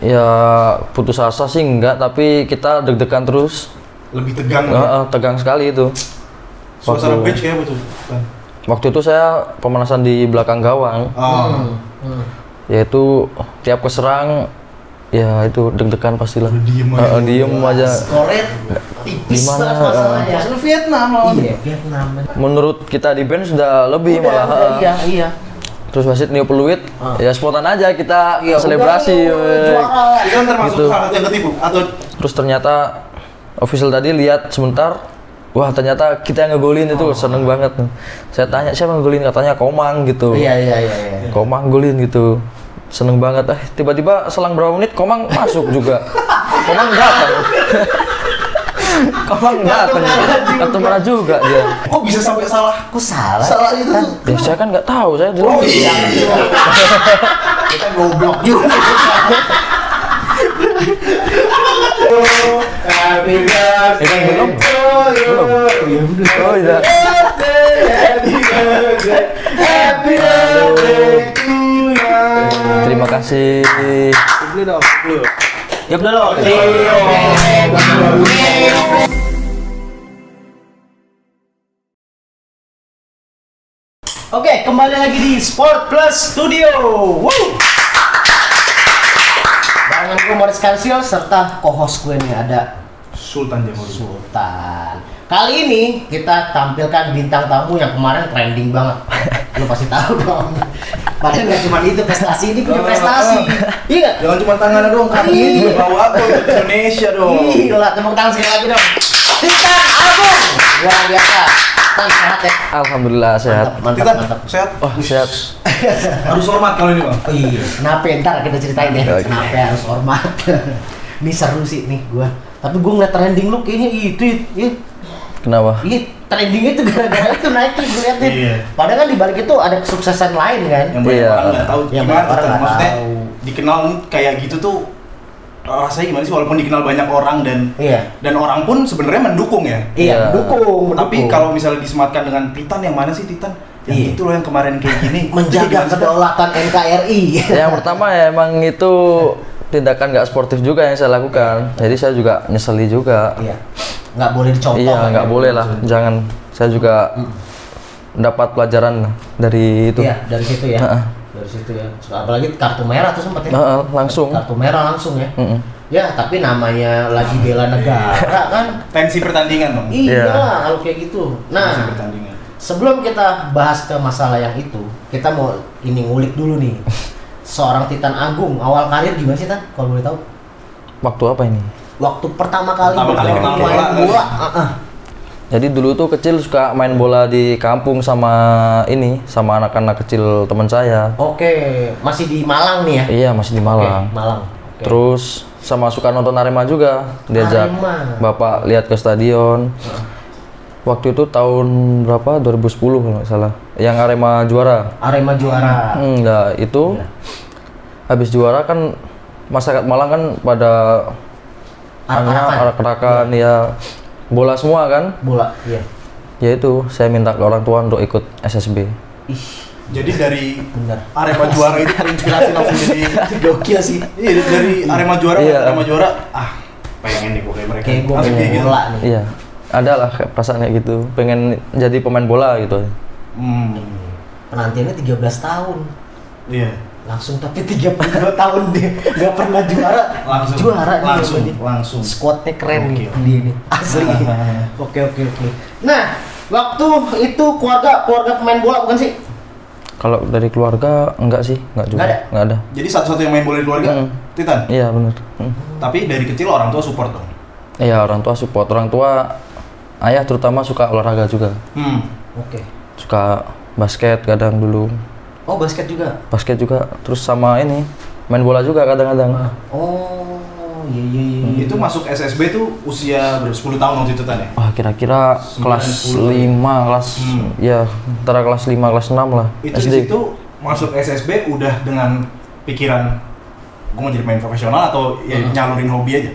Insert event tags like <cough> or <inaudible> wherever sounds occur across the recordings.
Ya putus asa sih enggak, tapi kita deg-degan terus. Lebih tegang. Ya? eh, tegang sekali itu. Suasana waktu- bench kayak betul. Kan? Waktu itu saya pemanasan di belakang gawang, Oh. Hmm. yaitu tiap keserang ya itu deg-degan pastilah. Diem aja. eh, diem aja. Skoret tipis Gimana, masalahnya. Vietnam lawan. Iya, Vietnam. Menurut kita di band sudah lebih Udah, malah. Iya, iya. Terus wasit niup peluit, Ah. ya spontan aja kita Iya, selebrasi. juara. Itu kan termasuk Gitu. salah satu yang ketipu atau Terus ternyata official tadi lihat sebentar, wah ternyata kita yang ngegolin itu seneng banget. Saya tanya siapa yang ngegolin, katanya Komang gitu. Iya, iya, iya, iya. Komang golin gitu. Seneng banget. Eh tiba-tiba selang berapa menit Komang masuk juga. <laughs> Komang datang. <laughs> Komang datang. Kartu merah juga dia. kok bisa sampai salah? Kok salah? Salah itu tuh. Ya saya kan nggak tahu, saya di Oh lobi. iya. Kita goblok juga. Happy birthday. Kan belum? to you. Belum. Oh iya. Happy birthday. Happy birthday to you. Terima kasih. Dulu dong, dulu. Ya udah loh. Oke, kembali lagi di Sport Plus Studio. Woo! Barengan gue Morris Kansil serta co-host gue nih ada Sultan Jamur. Sultan. Kali ini kita tampilkan bintang tamu yang kemarin trending banget. <laughs> Lu pasti tahu dong. Padahal nggak cuma itu prestasi ini punya prestasi. Iya? Jangan cuma tangan dong, kaki Iya. juga bawa aku Indonesia dong. Gila, tepuk tangan sekali lagi dong. Titan Agung. Luar biasa. Tan sehat ya. Alhamdulillah sehat. Mantap, Kita mantap, mantap. sehat. Wah sehat. Harus hormat kalau ini bang. Oh iya, kenapa ntar kita ceritain deh. Oke. Kenapa harus hormat. <laughs> ini seru sih nih gua. Tapi gua ngeliat trending lu kayaknya itu, itu, Kenapa? Iya, trendingnya itu gara-gara itu naik nih gue liatin. Iya. Padahal kan di balik itu ada kesuksesan lain kan. Yang banyak Iya. orang nggak tahu Yang gimana banyak orang nggak Maksudnya tahu. dikenal kayak gitu tuh rasanya gimana sih walaupun dikenal banyak orang dan Iya. dan orang pun sebenarnya mendukung ya. Iya, Iya. mendukung, Tapi mendukung. kalau misalnya disematkan dengan Titan yang mana sih Titan? Yang Iya. itu loh yang kemarin kayak gini. <laughs> menjaga kedaulatan NKRI. Yang pertama ya emang itu tindakan nggak sportif juga yang saya lakukan. Jadi saya juga nyeseli juga. Iya. Nggak boleh dicontoh. Iya kan nggak ya? boleh lah, jangan. Saya juga dapat pelajaran dari itu. Iya, dari situ ya. Heeh. Dari situ ya. Apalagi kartu merah tuh sempat ya. Heeh, langsung. Kartu merah langsung ya. Mm-mm. Ya, tapi namanya lagi bela negara <laughs> kan. Tensi pertandingan dong. Iya, Iya. kalau kayak gitu. Tensi Nah, pertandingan. sebelum kita bahas ke masalah yang itu, kita mau ini ngulik dulu nih. <laughs> Seorang Titan Agung, awal karir gimana sih Tan? Kalau boleh tahu? Waktu apa ini? Waktu pertama kali Pertama kali kenal main bola, kan? bola. ah, ah. Jadi dulu tuh kecil suka main bola di kampung sama ini, sama anak-anak kecil teman saya. Oke, masih di Malang nih ya? Iya masih di Malang. Oke, Malang. Oke. Terus sama suka nonton Arema juga, diajak Arema. bapak lihat ke stadion. Waktu itu tahun berapa? 2010 kalau nggak salah. Yang Arema juara. Arema juara. Enggak, itu Iya. habis juara kan masyarakat Malang kan pada Arak-arakan. arak-arakan ya bola semua kan. Bola, iya. Ya itu saya minta ke orang tua untuk ikut SSB. Ih, Jadi dari bener. Arema juara itu terinspirasi langsung jadi <laughs> gokil sih. Iya dari Arema juara, Iya. Arema juara, ah pengen nih gue kayak mereka. Kayak gue main kayak gitu. bola nih. Iya. Ada lah perasaan kayak gitu. Pengen jadi pemain bola gitu. Hmm, Penantiannya 13 tahun. iya. Langsung tapi 32 tahun dia nggak pernah juara. Langsung, juara nih langsung, jawabannya. langsung. Squadnya keren nih Gokil. dia nih. Asli. <laughs> Oke oke oke. Nah, waktu itu keluarga keluarga pemain bola bukan sih? Kalau dari keluarga enggak sih, enggak juga. Nggak ada? Nggak ada. Jadi satu-satu yang main bola di keluarga, Hmm. Titan. Iya benar. Hmm. Tapi dari kecil orang tua support dong. Iya orang tua support. Orang tua ayah terutama suka olahraga juga. Hmm. Oke. Suka basket kadang dulu. Oh basket juga. Basket juga. Terus sama ini main bola juga kadang-kadang. Oh iya iya iya. iya. Itu masuk SSB tuh usia berapa? 10 tahun waktu itu ya? Wah kira-kira Sembilan kelas puluh. 5, kelas Hmm. ya antara kelas 5 kelas 6 lah. Itu di SD. situ masuk SSB udah dengan pikiran gue mau jadi main profesional atau ya Hmm. nyalurin hobi aja.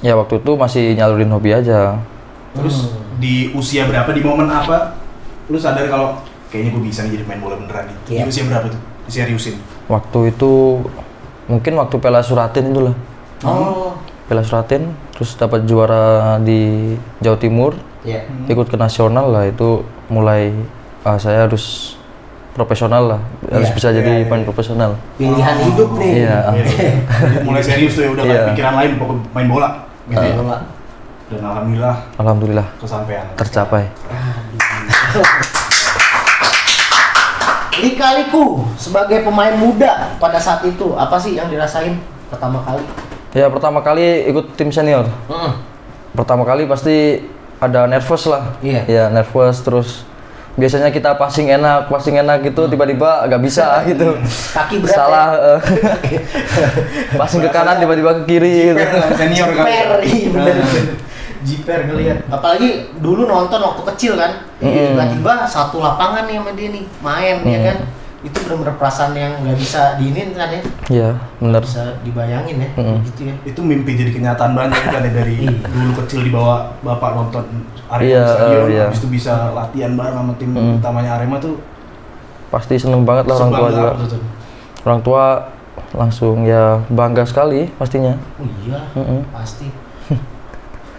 Ya waktu itu masih nyalurin hobi aja. Terus Hmm. di usia berapa di momen apa lu sadar kalau kayaknya gue bisa nih jadi main bola beneran nih. Iya. Di usia berapa tuh? Diseriusin. Waktu itu mungkin waktu Piala Suratin itu lah. Oh. Piala Suratin, terus dapat juara di Jawa Timur, Ya. ikut ke nasional lah itu mulai ah, saya harus profesional lah, harus Iya, bisa jadi pemain profesional. Pilihan hidup nih. Iya. Iya. Jadi <laughs> mulai serius tuh ya udah Iya. pikiran lain pokok main bola. Gitu ya, Pak. Dan alhamdulillah Alhamdulillah kesampaian. tercapai. <laughs> Lika-liku sebagai pemain muda pada saat itu apa sih yang dirasain pertama kali? Ya pertama kali ikut tim senior. Heeh. Pertama kali pasti ada nervous lah. Iya. Ya nervous terus biasanya kita passing enak, passing enak gitu tiba-tiba nggak bisa <laughs> gitu. Kaki berat Salah eh. <laughs> passing ke kanan tiba-tiba ke kiri gitu. Senior kan. Jiper, iya bener Jiper ngeliat. Apalagi dulu nonton waktu kecil kan, tiba-tiba satu lapangan nih sama dia nih main ya kan. Itu bener-bener perasaan yang nggak bisa diinin kan ya, Iya, bener. bisa dibayangin ya, Mm-mm. gitu ya. Itu mimpi jadi kenyataan banget kan ya dari dulu kecil dibawa bapak nonton Arema Iya, di stadion, eh, iya. habis itu bisa latihan bareng sama tim Mm. utamanya Arema tuh Pasti seneng banget lah orang tua juga. Orang tua langsung ya bangga sekali pastinya. Oh iya, Mm-mm. pasti.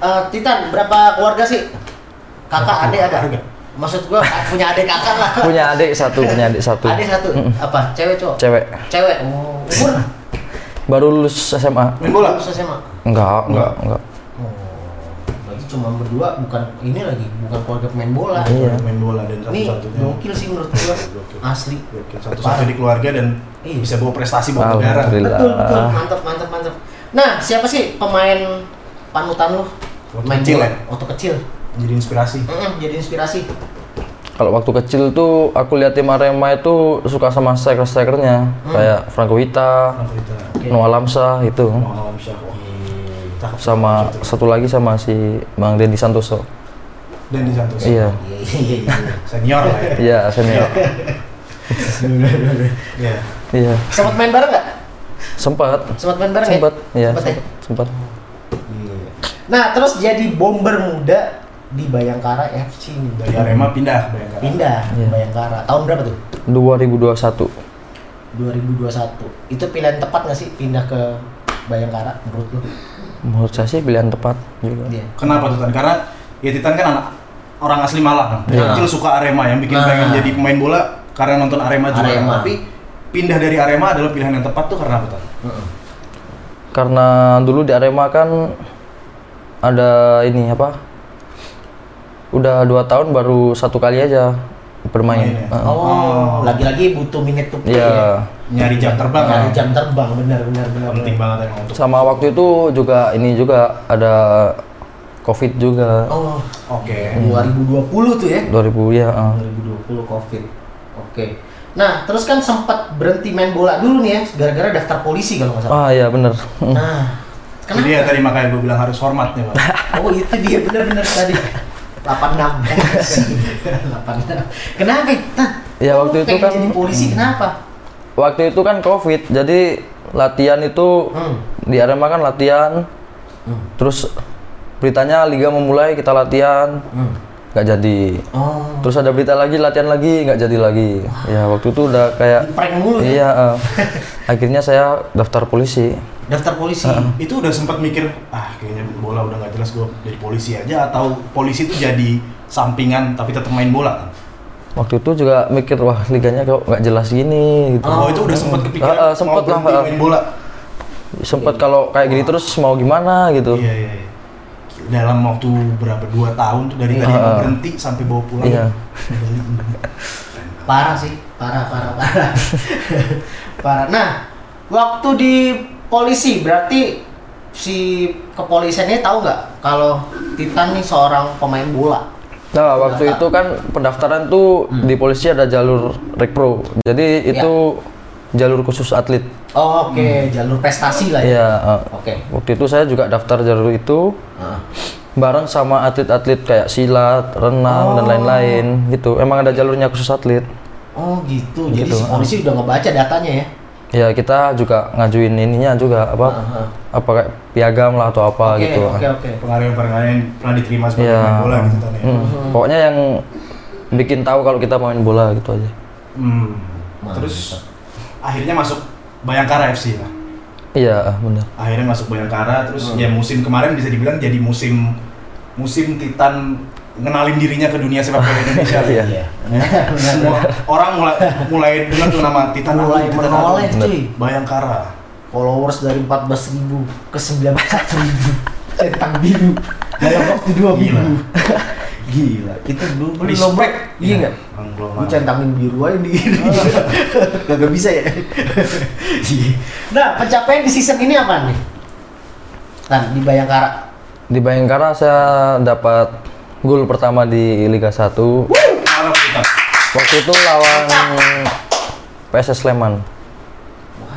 Eh, Titan, berapa keluarga sih? Kakak, adik ada? Keluarga. Maksud gua punya adik kakak lah. Punya adik satu, punya adik satu. Adik satu. Apa? Cewek cowok? Cewek. Cewek. Oh, umur? Baru lulus SMA. Main bola? Lulus SMA. Enggak, enggak, enggak. Oh, berarti cuma berdua bukan ini lagi, bukan keluarga pemain bola. Iya. main bola dan Ini satu-satunya gokil sih menurut gua. <laughs> Asli. Satu-satu di keluarga dan Iya. bisa bawa prestasi buat negara. Betul, betul. Mantap, mantap, mantap. Nah, siapa sih pemain panutan lu? Waktu Main kecil bola? ya? Waktu kecil. Jadi inspirasi. Mm-mm, jadi inspirasi. Kalau waktu kecil tuh aku lihat tim Arema itu suka sama striker-strikernya kayak Franco Wita, Franco Wita. Oke. Noah Lamsa itu. Cakep. Sama satu lagi sama si Bang Dendi Santoso. dan di Santos. Iya. Iya, iya, iya. Senior lah ya. <laughs> Iya, senior. <laughs> Iya. Iya. Sempat main bareng nggak? Sempat. Sempat main bareng Sempat. ya? Iya, Sempat ya? sempat. Nah, terus jadi bomber muda di Bayangkara FC nih. Dari Arema pindah Bayangkara. Pindah ke Iya. Bayangkara. Tahun berapa tuh? 2021. 2021. Itu pilihan tepat nggak sih pindah ke Bayangkara menurut lu? Menurut saya sih pilihan tepat juga. Iya. Kenapa tuh Tan? Karena ya Titan kan anak orang asli Malang. Iya. kecil suka Arema yang bikin Nah. pengen jadi pemain bola karena nonton Arema juara. Arema. Tapi pindah dari Arema adalah pilihan yang tepat tuh karena apa Tan? Heeh. Karena dulu di Arema kan ada ini apa? Udah dua tahun baru satu kali aja bermain. Main ya? Heeh. Oh, lagi-lagi butuh minute to play Iya. ya. Nyari jam terbang Nyari kan? jam terbang benar benar benar. Penting benar. banget emang untuk. Sama waktu itu juga ini juga ada COVID juga. Oh, Oke. 2020 tuh ya. 2000 ya. heeh. 2020 Covid. Oke. Nah, terus kan sempat berhenti main bola dulu nih ya, gara-gara daftar polisi kalau nggak salah. Ah iya bener. Nah, Jadi ya tadi makanya gue bilang harus hormat nih Pak. <laughs> Oh itu dia benar-benar tadi 86 86 Kenapa? Nah, Ya, waktu itu kan- jadi polisi kenapa? Waktu itu kan COVID, jadi latihan itu Hmm. di Arema kan latihan. Hmm. Terus beritanya liga memulai kita latihan, Hmm. nggak jadi. Oh, Terus ada berita lagi latihan lagi nggak jadi lagi. Ya waktu itu udah kayak prank mulu ya? iya. eh, <laughs> akhirnya saya daftar polisi. Daftar polisi. itu udah sempat mikir ah kayaknya bola udah nggak jelas gue jadi polisi aja atau polisi itu jadi sampingan tapi tetap main bola kan? Waktu itu juga mikir wah liganya kok nggak jelas gini gitu. Oh, itu udah sempat kepikiran ah, sempet mau lah, ah. main bola. Sempet kalau kayak gini terus mau gimana gitu. Iya iya iya. Dalam waktu berapa dua tahun tuh dari tadi mau berhenti sampai bawa pulang. Iya. Parah sih, parah parah parah. <laughs> parah. Nah, waktu di polisi berarti si kepolisiannya tahu nggak kalau Titan nih seorang pemain bola? Nah, waktu itu kan pendaftaran tuh Hmm. di polisi ada jalur rekpro. Jadi Ya. itu jalur khusus atlet. Oh, Oke, jalur prestasi lah ya. Iya, eh, Oke. waktu itu saya juga daftar jalur itu Ah. bareng sama atlet-atlet kayak silat, renang dan Oh. lain-lain gitu. Emang ada jalurnya khusus atlet. Oh gitu. Jadi Gitu, si polisi udah ngebaca datanya ya. Ya kita juga ngajuin ininya juga apa Aha. apa kayak piagam lah atau apa Oke, gitu. oke, oke. Pengalaman-pengalaman yang pernah diterima sebagai Iya. pemain bola gitu kan ya. Hmm, Pokoknya yang bikin tahu kalau kita main bola gitu aja. Hmm. Mantap. Terus akhirnya masuk Bayangkara FC lah. Iya, bener. Akhirnya masuk Bayangkara, terus Hmm. ya musim kemarin bisa dibilang jadi musim musim Titan ngenalin dirinya ke dunia sepak bola Indonesia. <laughs> Iya. Iya. Semua orang mulai mulai dengar tuh nama Titan Agung, Mulai Titan menoleh Agung. cuy. Bayangkara. Followers dari 14.000 ke 91.000 <laughs> centang biru dalam waktu dua minggu. Gila, kita belum belum lomba. Respect. Iya nggak? Bang, belum Gue centangin biru aja nih. <laughs> Kagak bisa ya. Nah, pencapaian di season ini apa nih? Tan di Bayangkara. Di Bayangkara saya dapat gol pertama di Liga 1. Harap kita. Waktu itu lawan PSS Sleman.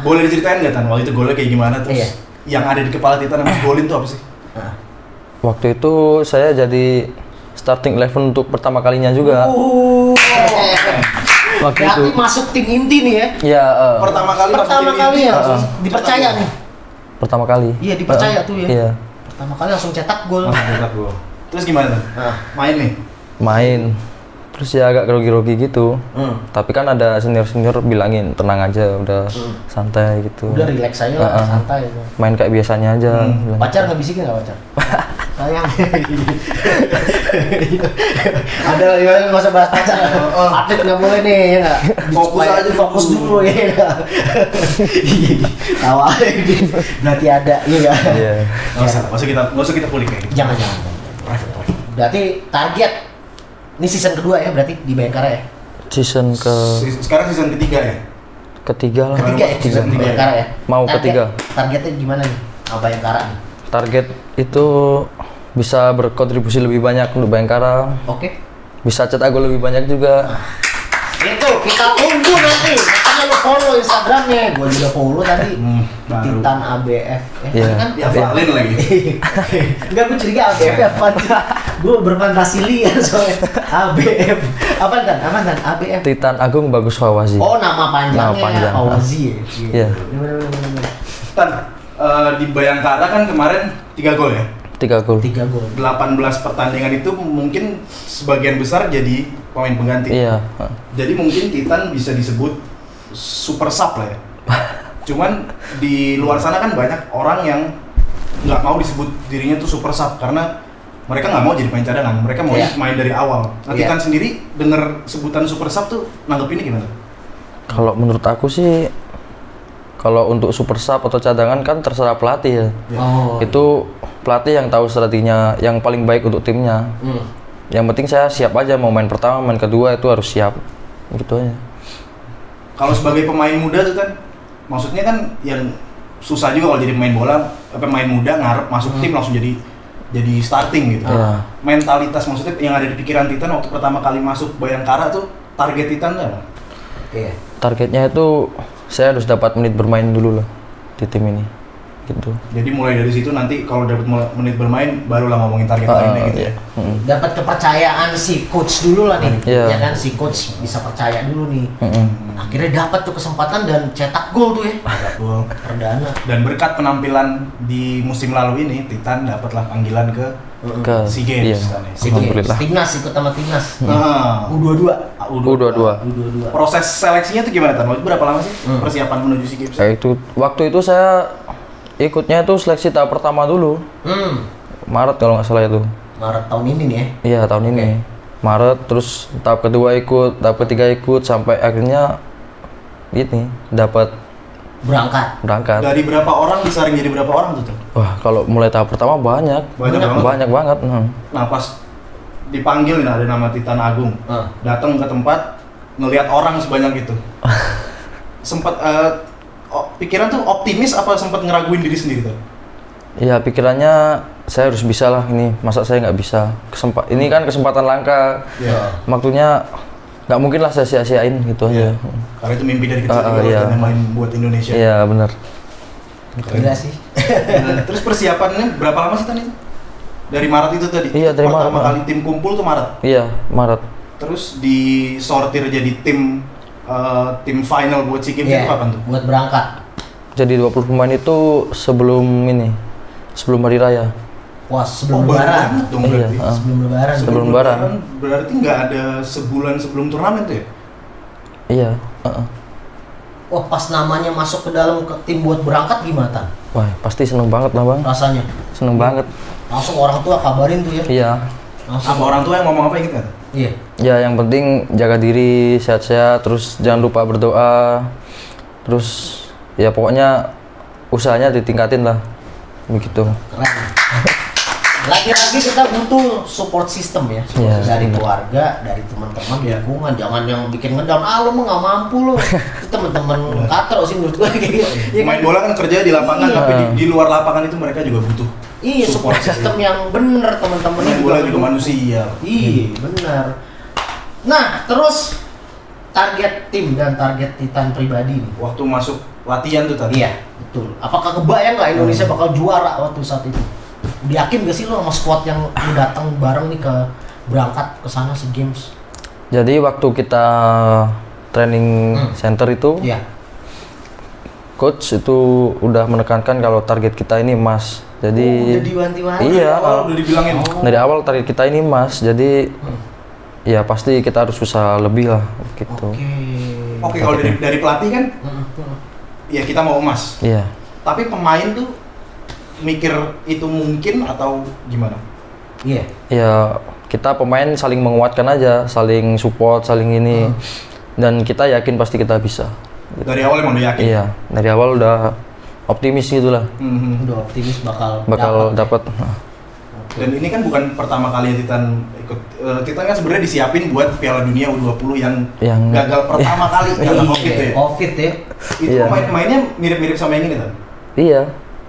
Boleh diceritain nggak Tan? Waktu itu golnya kayak gimana terus? Iya. Yang ada di kepala Titan yang golin tuh apa sih? Nah. Waktu itu saya jadi starting eleven untuk pertama kalinya juga. Oh. Waktu Berarti itu. masuk tim inti nih ya. Ya, eh, Pertama kali masuk Pertama tim kali inti, ya, langsung dipercaya nih. pertama kali. Iya, dipercaya Eh, tuh ya. Iya, Pertama kali langsung cetak gol. gol. Langsung cetak gol. Terus gimana? Nah. Main nih. main. Terus ya agak grogi-grogi gitu. Hmm. Tapi kan ada senior-senior bilangin tenang aja, udah santai gitu. Udah relax aja lah, Heeh. santai. ya. Main kayak biasanya aja. Hmm. bilang. Pacar nggak bisikin nggak pacar? <laughs> Sayang. <laughs> Ada ya nggak usah bahas pacar. Atlet nggak boleh nih ya nggak. Fokus aja fokus dulu. dulu ya. <laughs> Tawa aja. Berarti ada ya nggak? Iya. Nggak usah, nggak usah kita, nggak usah kita kulik kayak gitu. Jangan jangan. Berarti target ini season kedua ya berarti di Bayangkara ya? Season ke Se- Sekarang season ketiga ya. ketiga lah. Ketiga ya season ketiga ya? Bayangkara ya? Mau Target- ketiga. Targetnya gimana nih? Sama Bayangkara nih? Target itu bisa berkontribusi lebih banyak untuk Bayangkara. Oke. Bisa cetak gol lebih banyak juga. Itu kita tunggu nanti. Follow Instagramnya. Gua juga follow tadi. Hmm, baru. Titan ABF. Eh, Iya. kan? Ya, Valen lagi. <laughs> Enggak, gue curiga ABF apa Gue berfantasi liar soalnya ABF Apa dan? Apa dan? ABF Titan Agung Bagus Fawazi. Oh nama panjangnya Nama panjang. Awazi ya? Iya. Tan, eh, di Bayangkara kan kemarin 3 gol ya. Tiga gol. Tiga gol 18 pertandingan itu mungkin sebagian besar jadi pemain pengganti. Iya. Jadi mungkin Titan bisa disebut super sub lah ya. Cuman di luar sana kan banyak orang yang nggak mau disebut dirinya tuh super sub karena mereka nggak mau jadi pemain cadangan. Mereka mau Iya. main dari awal. Nah, Iya. Titan sendiri denger sebutan super sub tuh nanggepinnya gimana? Kalau menurut aku sih kalau untuk super sub atau cadangan kan terserah pelatih ya. Oh Itu pelatih yang tahu strateginya yang paling baik untuk timnya. hmm. Yang penting saya siap aja mau main pertama, main kedua itu harus siap. Gitu aja. Kalau sebagai pemain muda tuh kan, maksudnya kan yang susah juga kalau jadi pemain bola, eh, pemain muda ngarep masuk tim langsung jadi jadi starting gitu. Iya. Mentalitas maksudnya yang ada di pikiran Titan waktu pertama kali masuk Bayangkara tuh target Titan tuh apa? Iya Targetnya itu saya harus dapat menit bermain dulu lah di tim ini. Gitu. Jadi mulai dari situ nanti kalau dapat menit bermain barulah ngomongin target Ah, lainnya gitu iya. ya. Mm-mm. Dapat kepercayaan si coach dulu lah nih Iya. Ya kan si coach bisa percaya dulu nih Mm-mm. Akhirnya dapat tuh kesempatan dan cetak gol tuh ya Agak gol. Perdana Dan berkat penampilan di musim lalu ini Titan dapatlah panggilan ke Ke SEA Games iya. kan ya. Si Alhamdulillah. Timnas ikut sama Timnas Ah, U22 U22. U22 Proses seleksinya tuh gimana Tan? Berapa lama sih Hmm. persiapan menuju SEA Games? Kayak itu waktu itu saya ikutnya itu seleksi tahap pertama dulu. Hmm Maret kalau nggak salah itu. Maret tahun ini nih ya Iya tahun ini. Maret terus tahap kedua ikut, tahap ketiga ikut sampai akhirnya ini dapat Berangkat berangkat. Dari berapa orang disaring jadi berapa orang tuh? Wah kalau mulai tahap pertama banyak, Banyak banget. banyak banget. hmm. Nah pas dipanggil nih ada nama Titan Agung, Ah. datang ke tempat ngelihat orang sebanyak itu, <laughs> sempat eh, o- pikiran tuh optimis apa sempat ngeraguin diri sendiri tuh? Iya pikirannya saya harus bisa lah ini, masa saya nggak bisa. Kesempat ini kan kesempatan langka. Ya. Waktunya nggak mungkin lah saya sia-siain gitu aja. Karena itu mimpi dari kecil Ah, ah, juga iya. waktu main buat Indonesia. Iya benar. Gila sih terus persiapannya berapa lama sih Tan itu? Dari Maret itu tadi? Iya, dari Pertama Maret. kali tim kumpul tuh Maret. Iya Maret. Terus disortir jadi tim eh, tim final buat SEA Games Iya, itu kapan tuh? Buat berangkat Jadi 20 pemain itu sebelum ini, sebelum hari raya. Wah sebelum baru lebaran dong Iya, berarti. ah. Sebelum lebaran Sebelum lebaran. Berarti nggak ada sebulan sebelum turnamen tuh ya? Iya. heeh. wah pas namanya masuk ke dalam ke tim buat berangkat gimana Tan? Wah, pasti seneng banget lah bang. rasanya? Seneng banget. Langsung orang tua kabarin tuh ya. Iya. Langsung. Sama orang tua yang ngomong apa gitu kan? Iya. Ya yang penting jaga diri sehat-sehat. Terus jangan lupa berdoa. Terus ya pokoknya usahanya ditingkatin lah. Begitu. Keren. Lagi-lagi kita butuh support system ya, Iya, dari bener. keluarga, dari teman-teman, Iya. lingkungan. Jangan yang bikin ngedown, ah lu mah nggak mampu lu. Itu <laughs> teman-teman katro sih menurut gue kayak gitu. Kan? Main bola kan kerja di lapangan, Iya. tapi di, di luar lapangan itu mereka juga butuh. Iya, support system yang bener teman-teman Main bola juga manusia. Iya, benar. Nah, terus target tim dan target Titan pribadi nih. Waktu masuk latihan tuh tadi. Iya, betul. Apakah kebayang nggak Indonesia bakal juara waktu saat itu? Yakin gak sih lo sama squad yang lu datang bareng nih ke berangkat ke sana si games? Jadi waktu kita training Hmm. center itu, Iya. coach itu udah menekankan kalau target kita ini emas. Jadi Oh, udah diwanti-wanti. Iya. Awal udah dibilangin. dari awal target kita ini emas. Jadi Hmm. ya pasti kita harus usaha lebih lah gitu. Oke. Oke, kalau dari dari pelatih kan, Hmm, hmm. ya kita mau emas. Iya. Tapi pemain tuh mikir itu mungkin atau gimana? Iya. Ya kita pemain saling menguatkan aja, saling support, saling ini. Hmm. Dan kita yakin pasti kita bisa. Dari awal emang udah yakin. Iya, dari awal udah optimis gitu lah. Mhm. Udah optimis bakal Bakal dapet. dapat. Dan ini kan bukan pertama kali Titan ikut. eh, Titan kan sebenarnya disiapin buat Piala Dunia U20 yang, Yang- gagal <laughs> pertama kali karena Covid ya. Iya, Covid ya. Itu Iya. pemain-pemainnya mirip-mirip sama yang ini kan. Iya.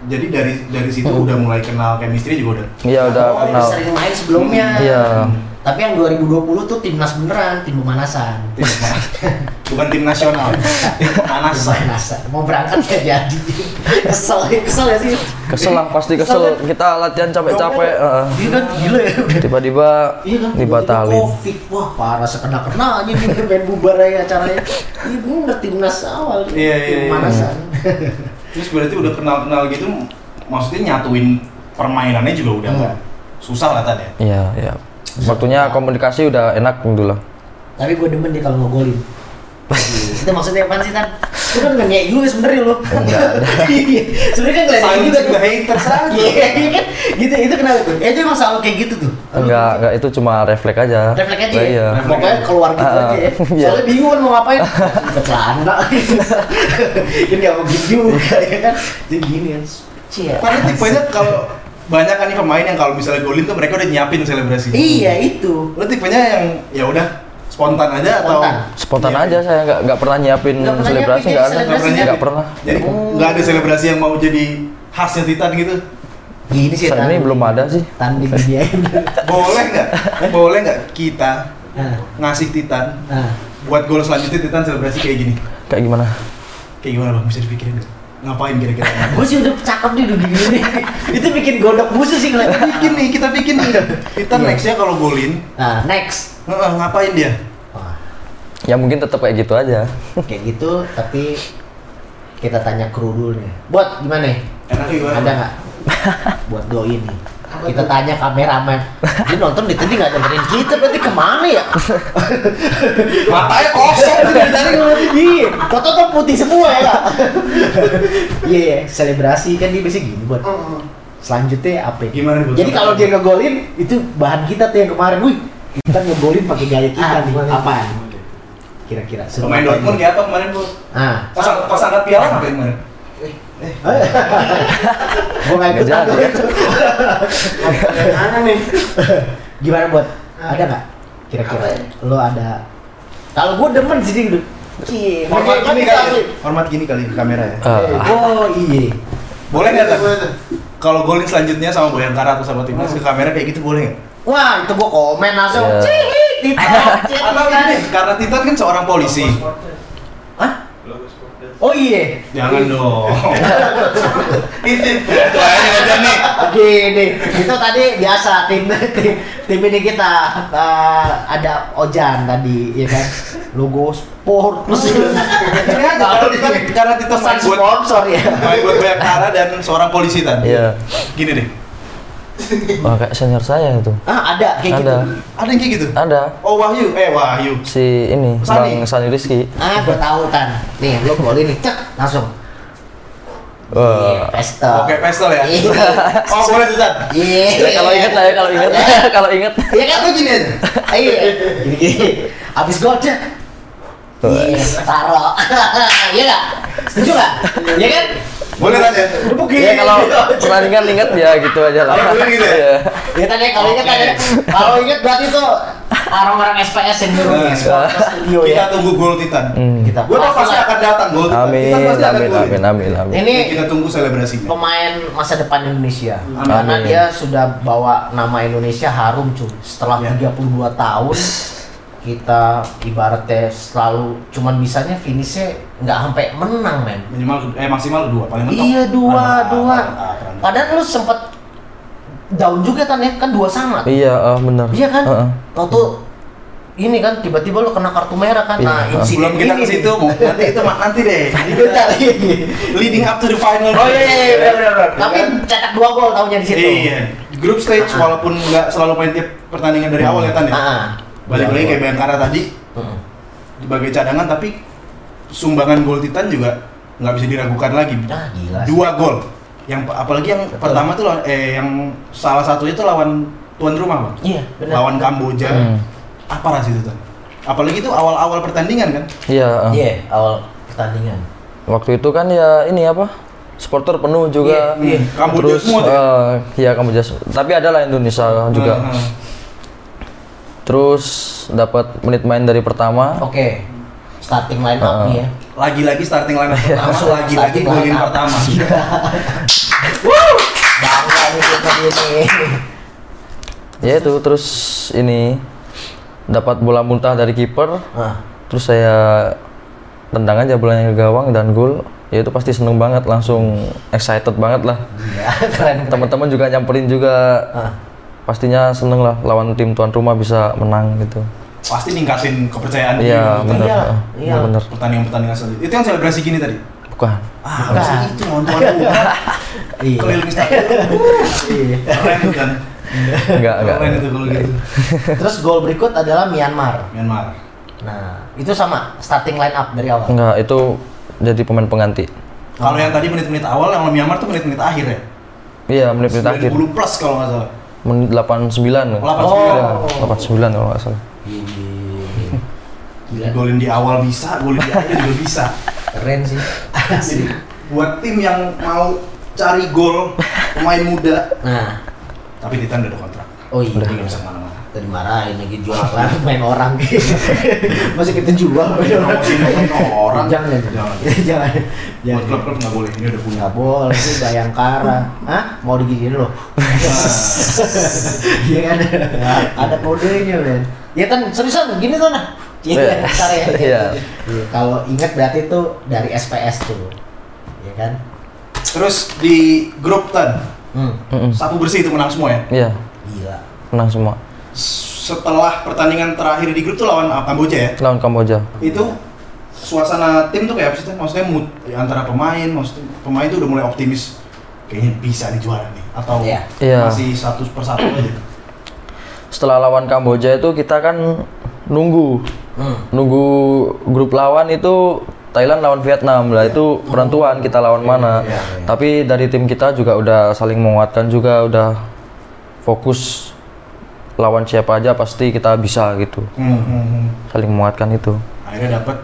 Jadi dari dari situ udah mulai kenal chemistry juga udah. Iya udah oh, kenal. udah sering main sebelumnya. Iya. Tapi yang 2020 tuh timnas beneran, tim pemanasan. Tim- <laughs> bukan tim nasional, tim pemanasan. Pemanasan. Mau berangkat gak jadi. kesel, kesel ya sih. Kesel lah pasti kesel. Kita latihan capek-capek. heeh. Iya kan gila ya. Tiba-tiba Iya kan dibatalin. Covid. Wah, parah sekena kena aja nih main bubar aja acaranya. Iya bener timnas awal. Iya, iya, tim iya. pemanasan. <laughs> Terus berarti udah kenal-kenal gitu, maksudnya nyatuin permainannya juga udah Hmm. susah lah tadi. ya? Iya, iya. Waktunya komunikasi udah enak gitu lah. Tapi gue demen dia kalau ngegolin. Itu maksudnya apa sih Tan? Itu kan nggak ngeyek juga sebenarnya lo. Enggak. Iya, sebenarnya kan Saling juga juga haters aja. Iya iya kan? Gitu itu kenapa tuh? Eh, itu emang selalu kayak gitu tuh. Enggak, enggak itu cuma refleks aja. Refleks aja Nah, ya? Iya. Pokoknya keluar gitu Ah, aja ya. <laughs> iya. Soalnya bingung kan mau ngapain. <laughs> Celana. Ini gak mau gitu juga ya kan. Jadi gini kan. Cia. Tapi tipenya kalau banyak kan nih pemain yang kalau misalnya golin tuh mereka udah nyiapin selebrasi. Iya itu. Lo tipenya yang ya udah spontan aja atau Spontan. Spontan Iya. aja saya nggak nggak pernah nyiapin Nggak pernah selebrasi nyiapin nggak ada. nggak pernah. Jadi Oh. nggak ada selebrasi yang mau jadi khasnya Titan gitu. Gini sih. Ini belum ada sih. Tanding <laughs> dia. Boleh nggak? <laughs> Boleh nggak kita Nah, ngasih Titan nah. buat gol selanjutnya Titan selebrasi kayak gini? Kayak gimana? Kayak gimana bang? Bisa dipikirin nggak? Ngapain kira-kira? <laughs> Gue sih udah cakep nih udah gini nih. <laughs> itu bikin godok musuh sih ngeliatnya. bikin nih, kita bikin nih. Titan Iya. nextnya kalau golin, Nah, next. heeh, ngapain dia? Wah, Ya mungkin tetap kayak gitu aja. kayak gitu tapi kita tanya kru dulu nih. Buat gimana? Enak gimana? Ada nggak? Buat doi ini. Kita tanya kameramen. <laughs> Dia nonton di tadi nggak dengerin kita berarti ke mana ya? <laughs> Matanya kosong dari tadi. Iya, toto tuh putih semua ya Kak? <laughs> Iya, iya, selebrasi kan dia biasanya gini buat. Selanjutnya apa? Gimana, Bu? Jadi kalau dia ngegolin itu bahan kita tuh yang kemarin, wih kita ngegolin pakai gaya kita Ah, nih. gimana? Apaan? Kira-kira. Pemain Dortmund kayak apa kemarin bu? Ah, Pas, pas angkat piala ngapain kemarin? Gua nggak ikut jadi. Mana nih? Gimana buat? Ada nggak? Kira-kira lo ada? Kalau gua demen sih. Cie, Format kan gini kali. Format gini kali ke kamera ya. Ah, Oh iya. Boleh nggak Tan? Kalau golin selanjutnya sama Bayangkara atau sama timnas ke kamera kayak gitu boleh nggak? Wah itu gua komen langsung. Iya. Cih, tidak. Atau ini karena Titan kan seorang polisi. Oh iya. Jangan dong. <laughs> Itu itu aja udah nih. Gini, itu tadi biasa tim tim, tim ini kita eh, ada Ojan tadi, ya kan? Logo sport aja karena buat sponsor ya. main buat Bayangkara dan seorang polisi Tan. Iya. Gini deh. Wah, kayak senior saya itu. Ah, ada kayak gitu. Ada. Ada yang kayak gitu? Ada Oh Wahyu, eh Wahyu. si ini Sani. Bang Sani Rizky. Ah, gua tahu tan. Nih, lu golin nih, cek langsung. Wah. pesta. Oke, pistol ya. Iya. <laughs> oh boleh tuh Tan. Iya. Ya, kalau inget lah ya, kalau inget, <laughs> kalau inget. Iya kan tuh gini. aja. Iya. Gini gini. Abis gol cek. Iya, taruh. <laughs> Iya nggak? Setuju nggak? Iya kan? Boleh Tan ya. Udah begini. Ya kalau pertandingan inget ya gitu aja lah. Kalau dulu gitu ya? Iya. Iya tadi kalau ingat tadi. Kalau ingat berarti tuh orang-orang SPS yang nyuruh ekspor ke studio Kita ya. tunggu gol Titan. Hmm. Kita Gue tau pasti akan datang gol Titan. Amin, Titan pasti akan amin, amin, amin, amin. Ini Kita tunggu selebrasinya. pemain masa depan Indonesia karena dia sudah bawa nama Indonesia harum cuy setelah Ya. 32 tahun <laughs> kita ibaratnya selalu cuman bisanya finishnya nggak sampai menang men Minimal eh maksimal dua paling mentok. iya dua Perantau, dua perantau, perantau. padahal lu sempet down juga kan ya kan dua sama Iya, ah, benar. iya kan Heeh. Tau tuh ini kan tiba-tiba lu kena kartu merah kan nah Iya. insiden Sebelum kita ini ke situ, nanti itu mah nanti deh. <laughs> Kita <laughs> leading up to the final. Oh iya iya iya benar benar. benar. Ya Tapi cetak dua gol tahunya di situ. Iya. Grup stage Ah. walaupun nggak selalu main tiap pertandingan dari awal ya Tan ya. Ah. Balik lagi kayak Bayangkara tadi Heeh. sebagai cadangan tapi sumbangan gol Titan juga nggak bisa diragukan lagi. Ah gila. sih. Dua gol. Yang apalagi yang Betul. pertama tuh lawan- eh yang salah satunya tuh lawan tuan rumah, Bang. Iya benar. Lawan Kamboja. Hmm. Apa ras itu, Tan? Apalagi itu awal-awal pertandingan kan? Iya. ah. Iya awal pertandingan. Waktu itu kan ya ini apa? Supporter penuh juga. Iya, iya. Kamboja Terus semua tuh. eh, iya Kamboja. semua. Tapi ada lah Indonesia juga. Nah, nah. Terus dapat menit main dari pertama. Oke. Starting line up Ah. nih ya. Lagi-lagi starting line up <laughs> pertama, Langsung lagi-lagi golin up. pertama. <laughs> Bangga nih kita ini. Ya itu terus ini dapat bola muntah dari kiper. Nah, Terus saya tendang aja bolanya ke gawang dan gol. Ya itu pasti seneng banget, langsung excited banget lah. iya keren. keren. Teman-teman juga nyamperin juga. Ah. Pastinya seneng lah lawan tim tuan rumah bisa menang gitu. Pasti ningkatin kepercayaan Iya untuk benar. Iyalah, ah, iyalah. benar. pertandingan-pertandingan selanjutnya. Itu yang selebrasi gini tadi. Bukan. Ah, Bukan. harusnya itu lawan tuan rumah. Iya. Keliling stadion. <laughs> Iya. Keren kan. Enggak, enggak. Keren itu kalau gitu. <laughs> Terus gol berikut adalah Myanmar. Myanmar. Nah, itu sama starting line up dari awal. Enggak, itu jadi pemain pengganti. Kalau yang tadi menit-menit awal, yang Myanmar tuh menit-menit akhir ya. Iya, menit-menit akhir. 90 plus kalau nggak salah. Menit 89. 89. Ya, Oh. 89 kalau nggak salah. Gila. Golin di awal bisa, golin di akhir juga bisa. Keren sih. Jadi buat tim yang mau cari gol pemain muda, Nah, tapi Titan udah ada kontrak. oh iya. Jadi nggak bisa ke mana-mana. Tadi marahin lagi jual lah main orang. <laughs> Masih kita jual main orang. Orang. Jangan, Jangan. jangan. <laughs> Jangan. klub-klub nggak boleh. Ini udah punya. Nggak boleh itu Bayangkara. Hah? Mau digigit loh. <laughs> Iya kan? Ada kodenya, men. Ya kan seriusan gini tuh nah. Iya, Iya. ya. Iya. Iya, Kalau ingat berarti itu dari SPS tuh. Iya kan? Terus di grup Tan, Hmm. Sapu bersih itu menang semua ya. Iya, Gila. menang semua. Setelah pertandingan terakhir di grup tuh lawan Kamboja ya. Lawan Kamboja. Itu suasana tim tuh kayak apa sih? Maksudnya mood ya, antara pemain, maksudnya pemain tuh udah mulai optimis kayaknya bisa nih juara nih atau Iya. Iya. masih satu per satu aja. Setelah lawan Kamboja itu kita kan nunggu Hmm. nunggu grup lawan itu Thailand lawan Vietnam lah itu penentuan kita lawan mana. Iya, iya. Tapi dari tim kita juga udah saling menguatkan juga udah fokus lawan siapa aja pasti kita bisa gitu. Hmm, hmm, hmm. Saling menguatkan itu. Akhirnya dapat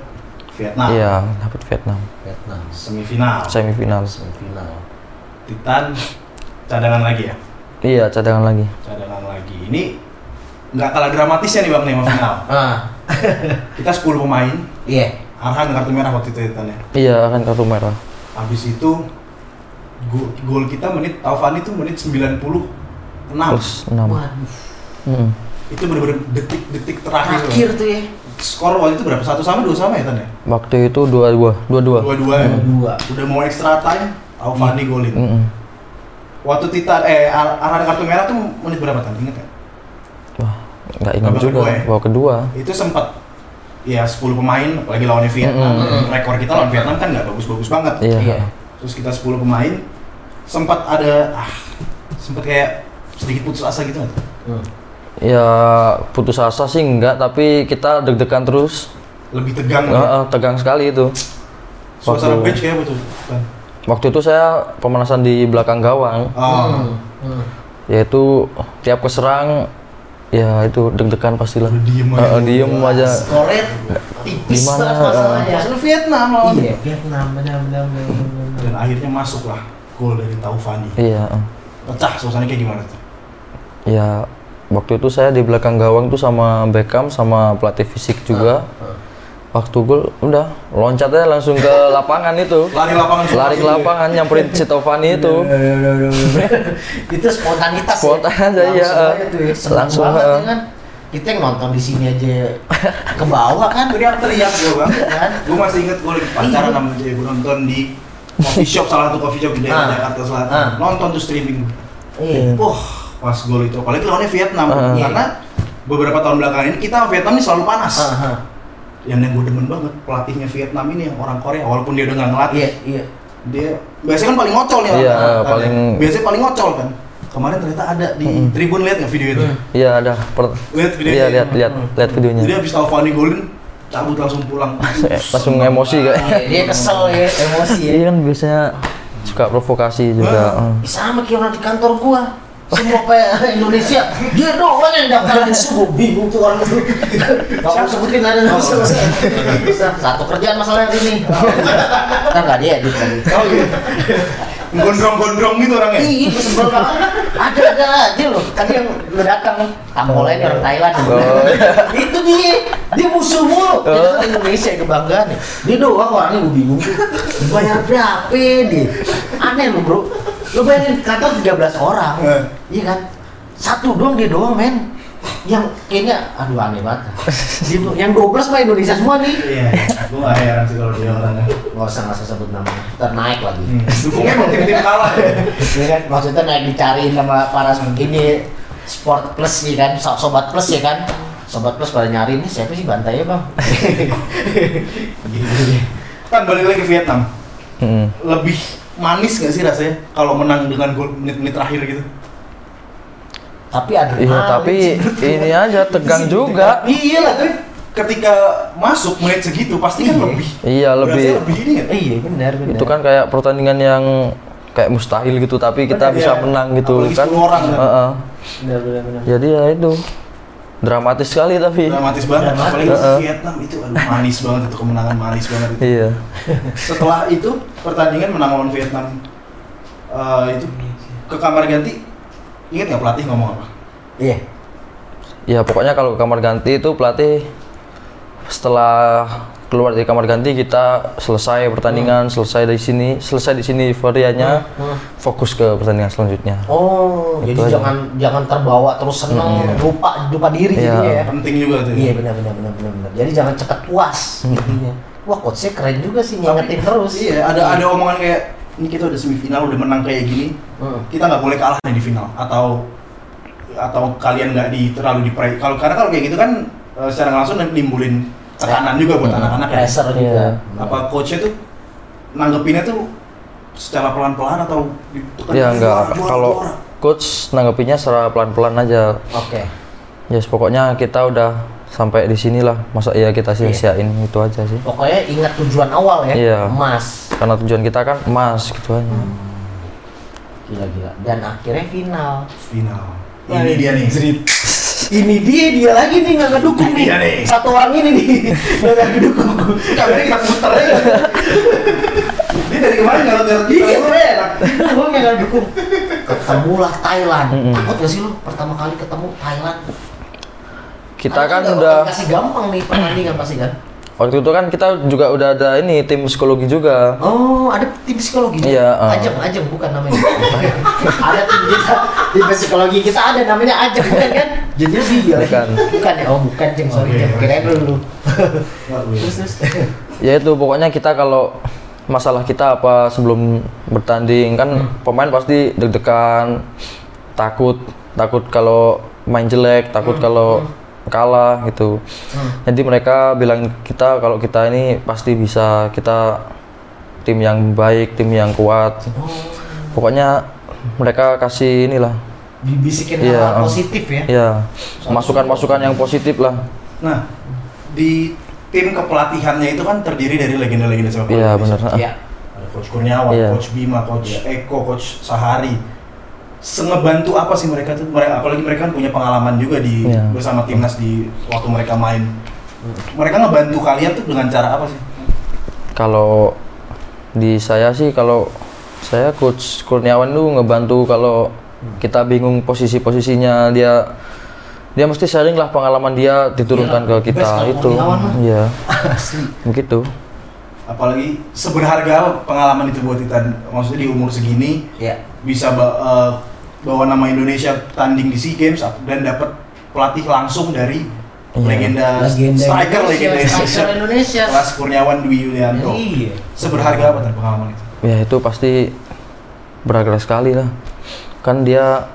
Vietnam Iya, dapat Vietnam Vietnam semifinal. semifinal. semifinal. Titan cadangan lagi ya. Iya, cadangan lagi. Cadangan lagi. Ini nggak kalah dramatisnya nih Bang nih final. <laughs> Ah, <laughs> Kita 10 pemain, iya. Arhan kartu merah waktu itu Titan ya. Iya, akan kartu merah. Habis itu go- gol kita menit Taufani itu menit 96. Plus 6. Waduh. Hmm. Itu bener-bener detik-detik terakhir. Terakhir tuh ya. Skor waktu itu berapa? Satu sama dua sama ya Tan ya? Waktu itu 2-2, 2-2. Dua-dua ya. Dua. Udah mau extra time, Taufani golin. Mm-mm. Waktu Titan eh Ar- Arhan kartu merah tuh menit berapa Tan? Ingat ya? Wah, nggak ingat Babak juga. kedua ya? Babak kedua. Itu sempat ya 10 pemain apalagi lawannya Vietnam. Mm-mm. Rekor kita lawan Vietnam kan nggak bagus-bagus banget. Iya. Iya. Terus kita 10 pemain sempat ada ah sempat kayak sedikit putus asa gitu? Hmm. Ya putus asa sih enggak, tapi kita deg-degan terus. Lebih tegang. Eh, ya? eh, tegang sekali itu. Suasana waktu- bench kayak betul. Kan? Waktu itu saya pemanasan di belakang gawang, Oh. Hmm. Hmm. yaitu tiap keserang ya itu deg-degan pastilah. Diem aja. eh, diem aja. Skoret tipis Gimana, masalahnya. Masalah Vietnam lawan. Iya, Vietnam benar benar benar. benar. Dan akhirnya masuk lah gol dari Taufani. Iya. Pecah suasana kayak gimana tuh? Ya waktu itu saya di belakang gawang tuh sama Beckham sama pelatih fisik juga. Waktu gol udah loncat aja langsung ke <laughs> lapangan itu. Lari lapangan Lari ke lapangan nyamperin si Taufani <laughs> itu. <laughs> itu spontanitas Spontan ya. aja, iya. langsung aja tuh ya seneng Langsung, banget eh. ya kan kita yang nonton di sini aja ke bawah kan Teriak-teriak gue bang. kan Gue masih inget gue lagi pacaran sama dia. Gue nonton di coffee shop salah satu coffee shop di daerah Ah. Jakarta Selatan. Ah. Nonton tuh streaming. iya Wah, pas gol itu. Apalagi lawannya Vietnam. Ah. Karena beberapa tahun belakangan ini kita sama Vietnam ini selalu panas. Aha. Yang yang gue demen banget pelatihnya Vietnam ini yang orang Korea. Walaupun dia udah nggak ngelatih. iya iya Dia biasanya kan paling ngocol nih. Iya, orang. paling- Biasanya paling ngocol kan. Kemarin ternyata ada di Tribun lihat nggak video itu? Hmm. Iya ada. Per- Lihat videonya. Iya lihat lihat lihat videonya. Jadi habis Taufani golin cabut langsung pulang. <laughs> Langsung emosi kayak. Iya, dia kesel ya emosi ya Iya kan biasanya suka provokasi juga. Ih, sama kayak orang di kantor gua semua kayak Indonesia dia doang yang daftar <laughs> di subuh bingung tuh orang itu nggak mau sebutin ada nggak usah Bisa. satu kerjaan masalahnya ini kan nggak dia edit lagi Oh iya. Gondrong-gondrong gitu orangnya. Iya, sebel banget. Ada ada aja loh. Tadi yang udah datang tamu lain orang Thailand. Oh. itu dia, dia musuh mulu. Kita kan Indonesia kebanggaan nih. Dia doang orangnya gue bingung. Bayar berapa dia? Aneh lu bro. Lu bayangin kantor 13 orang. Eh. Iya kan? Satu doang dia doang men. Yang kayaknya aduh aneh banget. Dia tuh- yang 12 mah Indonesia semua nih. Iya, gue gak heran sih kalau dia orangnya. Gak usah nggak usah sebut nama. Ntar naik lagi. Hmm. Dukungnya emang tim-tim kalah ya. Iya kan maksudnya naik dicariin sama para ini sport plus ya kan so- sobat plus ya kan sobat plus pada nyari ini siapa sih bantai ya bang Kan balik lagi ke Vietnam. Mm. Lebih manis gak sih rasanya kalau menang dengan gol menit-menit terakhir gitu? tapi ada Iya tapi ini aja tegang <laughs> juga. Iya lah, tapi ketika masuk menit segitu pasti kan Iya. lebih. Iya lebih. lebih ini ya. iya benar benar Itu kan kayak pertandingan yang kayak mustahil gitu tapi kita bisa iya. menang gitu Apalagi kan. 10 orang kan. Heeh. benar benar benar Jadi ya itu dramatis sekali tapi. Dramatis banget. Dramatis. Apalagi Heeh. Vietnam itu aduh manis banget itu kemenangan manis banget itu. Iya. Setelah itu pertandingan menang lawan Vietnam eh, itu ke kamar ganti ingat nggak pelatih ngomong apa? iya Ya pokoknya kalau kamar ganti itu pelatih setelah keluar dari kamar ganti kita selesai pertandingan, selesai dari sini, selesai di sini euforianya, Hmm. fokus ke pertandingan selanjutnya. oh Itu jadi aja. jangan jangan terbawa terus seneng lupa lupa diri Iya. jadinya ya Penting juga tuh. ya. iya benar benar benar benar benar jadi jangan cepat puas jadinya wah coachnya keren juga sih ngingetin terus Iya, ada ada omongan kayak ini kita udah semifinal udah menang kayak gini, Hmm. kita nggak boleh kalah nih di final atau atau kalian nggak di terlalu di kalau karena kalau kayak gitu kan eh, secara langsung nimbulin tekanan juga buat Hmm, anak-anak ya. pressure juga Iya. Apa coachnya tuh nanggepinnya tuh secara pelan-pelan atau ditekan Ya enggak, kalau coach nanggepinnya secara pelan-pelan aja. oke Ya pokoknya kita udah sampai di sini lah. Masa iya kita sia-siain itu aja sih. pokoknya ingat tujuan awal ya Iya. emas Karena tujuan kita kan emas gitu aja. gila gila dan akhirnya final final. Ini dia nih. Ini dia dia lagi nih nggak ngedukung nih Iya nih. satu orang ini nih <laughs> nggak ngedukung Kameranya kita puter aja. Dia dari kemarin kalau dari iya keren gue nggak ngedukung ketemulah Thailand takut gak sih lu pertama kali ketemu Thailand Kita kan nggak udah kasih gampang nih pertandingan pasti kan <clears throat> waktu itu kan kita juga udah ada ini tim psikologi juga. Oh, ada tim psikologi. Iya, uh. Ajeng bukan namanya. <laughs> ada tim kita, tim psikologi kita ada namanya Ajeng bukan kan? Jadi dia. Bukan. Bukan ya? Oh, bukan Jeng, sorry Jeng. oke. Kirain gue. terus terus. Ya itu pokoknya kita kalau masalah kita apa sebelum bertanding kan pemain pasti deg-degan, takut, takut kalau main jelek, takut kalau kalah gitu. Hmm. Jadi mereka bilang kita kalau kita ini pasti bisa kita tim yang baik, tim yang kuat. Oh, Pokoknya mereka kasih inilah dibisikin Iya, hal ah. positif ya. ya masukan-masukan yang positif lah Nah, di tim kepelatihannya itu kan terdiri dari legenda-legenda sepak bola. iya benar Iya. Ada Coach Kurniawan, Iya. Coach Bima, Coach Eko, Coach Sahari. Sengebantu apa sih mereka tuh? Mereka apalagi mereka kan punya pengalaman juga di Iya. bersama timnas di waktu mereka main. Mereka ngebantu kalian tuh dengan cara apa sih? kalau di saya sih kalau saya coach Kurniawan tuh ngebantu kalau kita bingung posisi-posisinya dia dia mesti sharing lah pengalaman dia diturunkan Iyalah, ke kita itu iya begitu Apalagi seberharga pengalaman itu buat kita? Maksudnya di umur segini Iya. bisa ba- eh, bawa nama Indonesia tanding di SEA Games dan dapat pelatih langsung dari Iya. legenda, Legenda striker Indonesia, legenda Indonesia, Indonesia. kelas Kurniawan Dwi Yulianto. Iya. Seberharga apa pengalaman itu? Ya itu pasti berharga sekali lah. Kan dia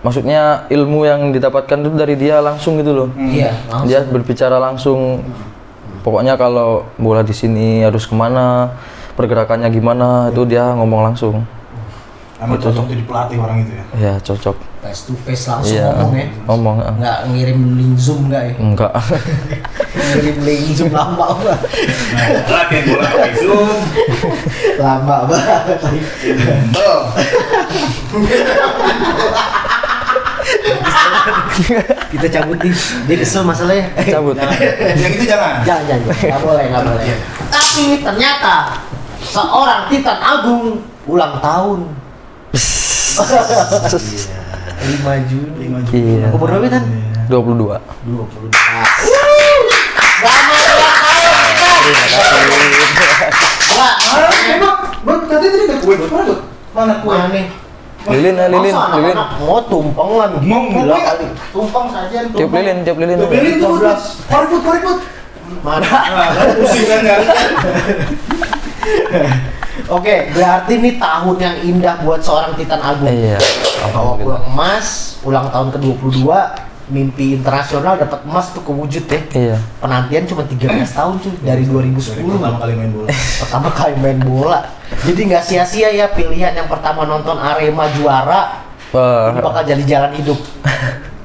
maksudnya ilmu yang didapatkan itu dari dia langsung gitu loh. Hmm. Iya, langsung. dia berbicara langsung. Pokoknya kalau bola di sini harus ke mana pergerakannya gimana itu dia ngomong langsung. Emang cocok jadi pelatih orang itu ya. ya cocok face to face langsung iya ngomong ya. ngomong ah. Nggak ngirim link zoom nggak ya? enggak <laughs> ngirim link zoom lama banget. Nah, latihan bola pakai Zoom. lama banget. Tuh. Kita cabutin. Dia kesel masalahnya. cabut Yang itu jangan. Jangan, jangan, jangan. Nggak boleh, nggak boleh. Tapi ternyata seorang Titan Agung ulang tahun <laughs> 5 Juni. 5 Juni. Iya. Umur berapa Tan? 22 20. Selamat ulang tahun Titan. Wah, Emang, tadi tadi ada kue, mana tuh? Mana kue? Mana nih? lilin ya lilin Masa lilin mau tumpengan gila kali. Tumpeng saja tiup lilin tiup lilin Tuh, Belin tuh, Bos. Pariput, pariput. Mana? Nah, pusing kan kan? <laughs> Oke, berarti ini tahun yang indah buat seorang Titan Agung. iya Bawa alhamdulillah pulang emas, ulang tahun ke-22, mimpi internasional dapat emas tuh kewujud ya. iya Penantian cuma 13 tahun cuy dari 2010 Dari pertama kali main bola. pertama kali main bola. Jadi nggak sia-sia ya pilihan yang pertama nonton Arema juara Wah, ini bakal jadi jalan hidup.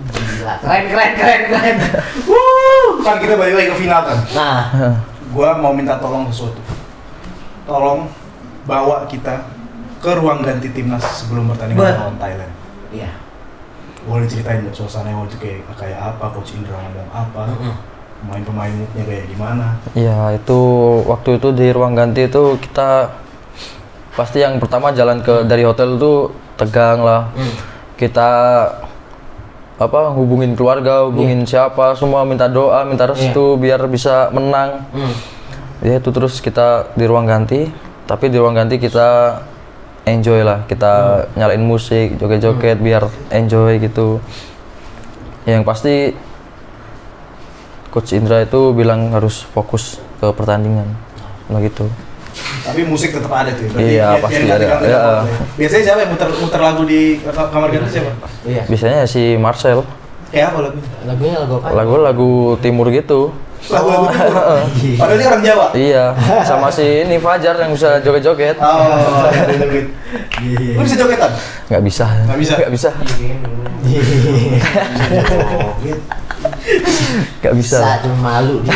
Gila, keren keren keren keren. Wuh. Kan kita balik lagi ke final kan. Nah, Gua mau minta tolong sesuatu. Tolong bawa kita ke ruang ganti timnas sebelum pertandingan Ber- lawan Thailand. iya. Boleh ceritain nggak suasananya? Waktu kayak kayak apa, Coach Indra ngomong apa, pemain-pemainnya kayak gimana. ya itu waktu itu di ruang ganti itu kita pasti yang pertama jalan ke dari hotel itu tegang lah. Kita apa hubungin keluarga hubungin siapa semua minta doa minta restu biar bisa menang. Hmm. ya itu terus kita di ruang ganti tapi di ruang ganti kita enjoy lah kita nyalain musik joget-joget biar enjoy gitu yang pasti coach Indra itu bilang harus fokus ke pertandingan nah gitu Tapi musik tetap ada tuh. Iya, biar- pasti biar ada. Iya. lagu. Biasanya siapa yang muter muter lagu di kamar ganti siapa? Iya. biasanya si Marcel Kayak apa lagu? Lagunya lagu apa? lagu-lagu timur gitu Lagu-lagu timur. Padahal dia orang Jawa. iya sama si ini Fajar yang bisa joget-joget Oh, iya, joget. Lu bisa jogetan? nggak bisa Nggak bisa? nggak bisa nggak bisa Bisa cuma malu dia.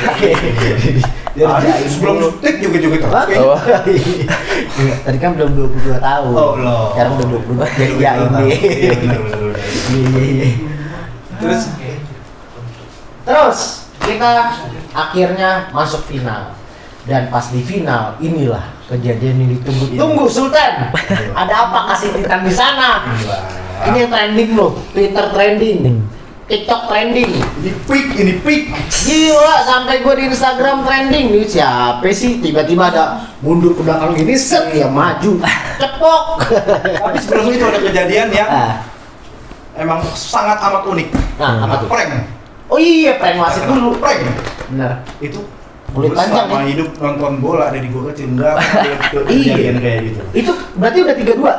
Sebelum joget-jogetan. Hah? Kayaknya. Oh. Tadi kan belum 22 tahun. Oh, belum. Sekarang udah 22. Jadi ya ini. Iya. Iya, iya, iya. Terus Terus kita akhirnya masuk final. Dan pas di final, inilah kejadian yang ditunggu. Tunggu Sultan. Ada apa kasih Titan di sana? Ini yang trending loh, Twitter trending, TikTok trending. ini peak, ini peak. Gila, sampai gue di Instagram trending nih siapa sih? Tiba-tiba ada mundur ke belakang gini, set dia maju, cepok. <laughs> Tapi sebelum itu ada kejadian yang Ah, emang sangat amat unik. Nah, apa tuh? Prank. Oh iya, prank wasit dulu. Prank. Bener. Itu Kulit panjang, selama ya? hidup nonton bola dari gua kecil enggak <laughs> ke- Iya. kayak gitu. Itu berarti udah 32.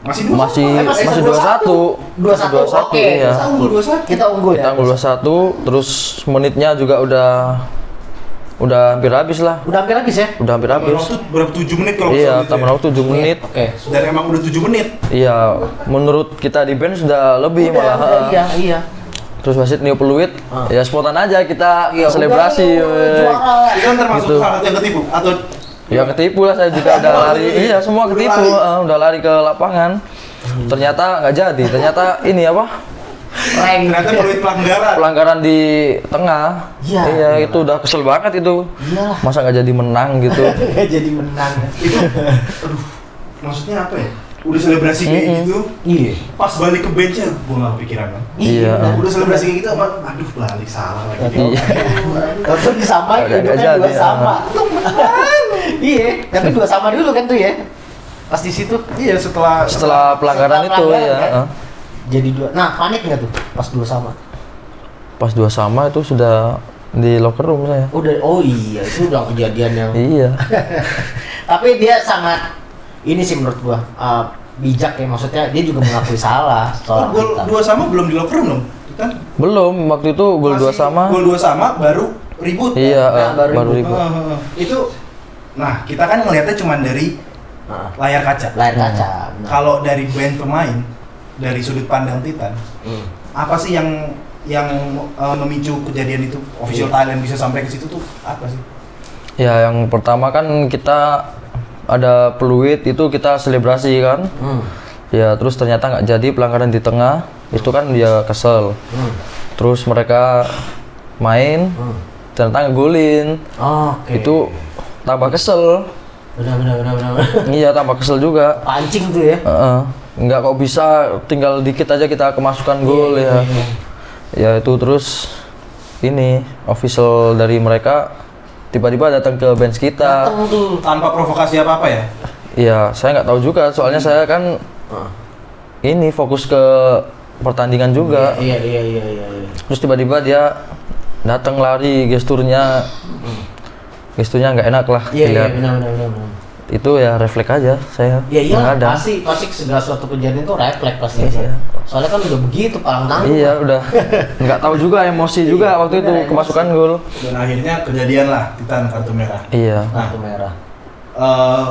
Masih dua masih Eh, masih masih 21 21. 21 Oke, iya Unggul dua satu. Kita unggul ya. kita unggul 21 terus menitnya juga udah udah hampir habis lah. Udah hampir habis ya? Udah hampir Tambah habis. waktu berapa 7 menit kalau Iya, tambah gitu waktu 7 menit. Oke. ya. Dan emang udah 7 menit. Iya, menurut kita di band sudah lebih Udah, malah. iya, iya. Terus wasit niup peluit, Ah. ya spontan aja kita Iya, selebrasi. udah, juara. Itu kan termasuk Gitu. salah satu yang ketipu atau Ya ketipu lah saya juga udah lari. Iya, semua Udah ketipu, lari. eh, udah lari ke lapangan. Ternyata nggak jadi. Ternyata ini apa? Rank. ternyata peluit pelanggaran. Pelanggaran di tengah. Iya. Iya, itu udah kesel banget itu. Iyalah. Masa nggak jadi menang gitu. <laughs> Nggak jadi menang. Itu aduh, maksudnya apa ya? Udah selebrasi kayak Mm-mm. gitu, Iya. pas balik ke benchnya gua nggak kepikiran kan. Iya. Nah, udah selebrasi kayak gitu, apa? Aduh, balik salah lagi. Iya. Tentu disamain itu kan dua sama. <laughs> iya, tapi dua sama dulu kan tuh ya. Pas di situ Iya, setelah Setelah pelanggaran Setelah itu pelanggaran, ya. kan? eh. jadi dua. Nah, panik nggak tuh pas dua sama? Pas dua sama itu sudah di locker room saya. Udah, oh iya, itu udah kejadian yang. Iya. <laughs> tapi dia sangat ini sih menurut gua uh, bijak ya maksudnya dia juga mengakui <laughs> salah Oh, seorang gol dua sama belum di locker room dong? Kan Belum, waktu itu gol dua sama. Gol dua sama baru ribut. Iya, Nah, eh, baru baru ribut. ribut. Heeh, heeh. itu nah kita kan ngelihatnya cuma dari Nah, layar kaca. layar kaca. Nah. Kalau dari band pemain dari sudut pandang Titan, Hmm. apa sih yang yang eh, memicu kejadian itu official Iya. Thailand bisa sampai ke situ tuh apa sih? Ya, yang pertama kan kita ada peluit itu kita selebrasi kan. Hmm. Ya, terus ternyata nggak jadi pelanggaran di tengah. Itu kan dia kesel. Hmm. Terus mereka main, Hmm. ternyata ngegolin. Oke. Itu tambah kesel. benar benar benar benar. <laughs> iya, tambah kesel juga. Pancing tuh ya. Heeh. Nggak kok bisa tinggal dikit aja kita kemasukan gol Iya, ya. iya, iya. Ya itu terus ini official dari mereka tiba-tiba datang ke bench kita. Dateng tuh. Tanpa provokasi apa apa ya? Iya, saya nggak tahu juga soalnya saya kan Ah. ini fokus ke pertandingan juga. Iya iya iya iya. iya. Terus tiba-tiba dia datang lari gesturnya gesturnya nggak enak lah Iya iya benar benar benar. Itu ya refleks aja saya. Ya iya menghadang. pasti pasti segala suatu kejadian itu refleks pasti. Iya. Soalnya kan udah begitu palang tanggung. Iya <laughs> udah nggak tahu juga emosi juga waktu itu emosi. kemasukan gol. Dan akhirnya kejadian lah Titan kartu merah. Iya. Kartu merah. eh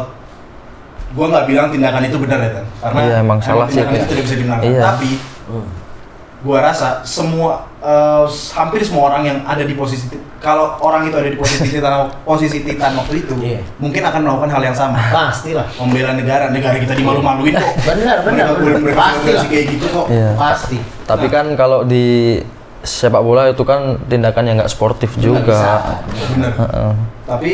gua nggak bilang tindakan itu benar ya Tan. karena Iya, emang salah sih, itu tidak bisa dibenarkan Iya. tapi Hmm. gua rasa semua eh, hampir semua orang yang ada di posisi kalau orang itu ada di posisi <laughs> titan posisi titan waktu itu Iya. mungkin akan melakukan hal yang sama Pastilah. membela negara negara kita dimalu-maluin kok <laughs> Benar benar. benar. Pasti kayak gitu kok Iya. Pasti. Tapi kan kalau di sepak bola itu kan tindakan yang nggak sportif Nggak juga. bisa. bener Heeh. tapi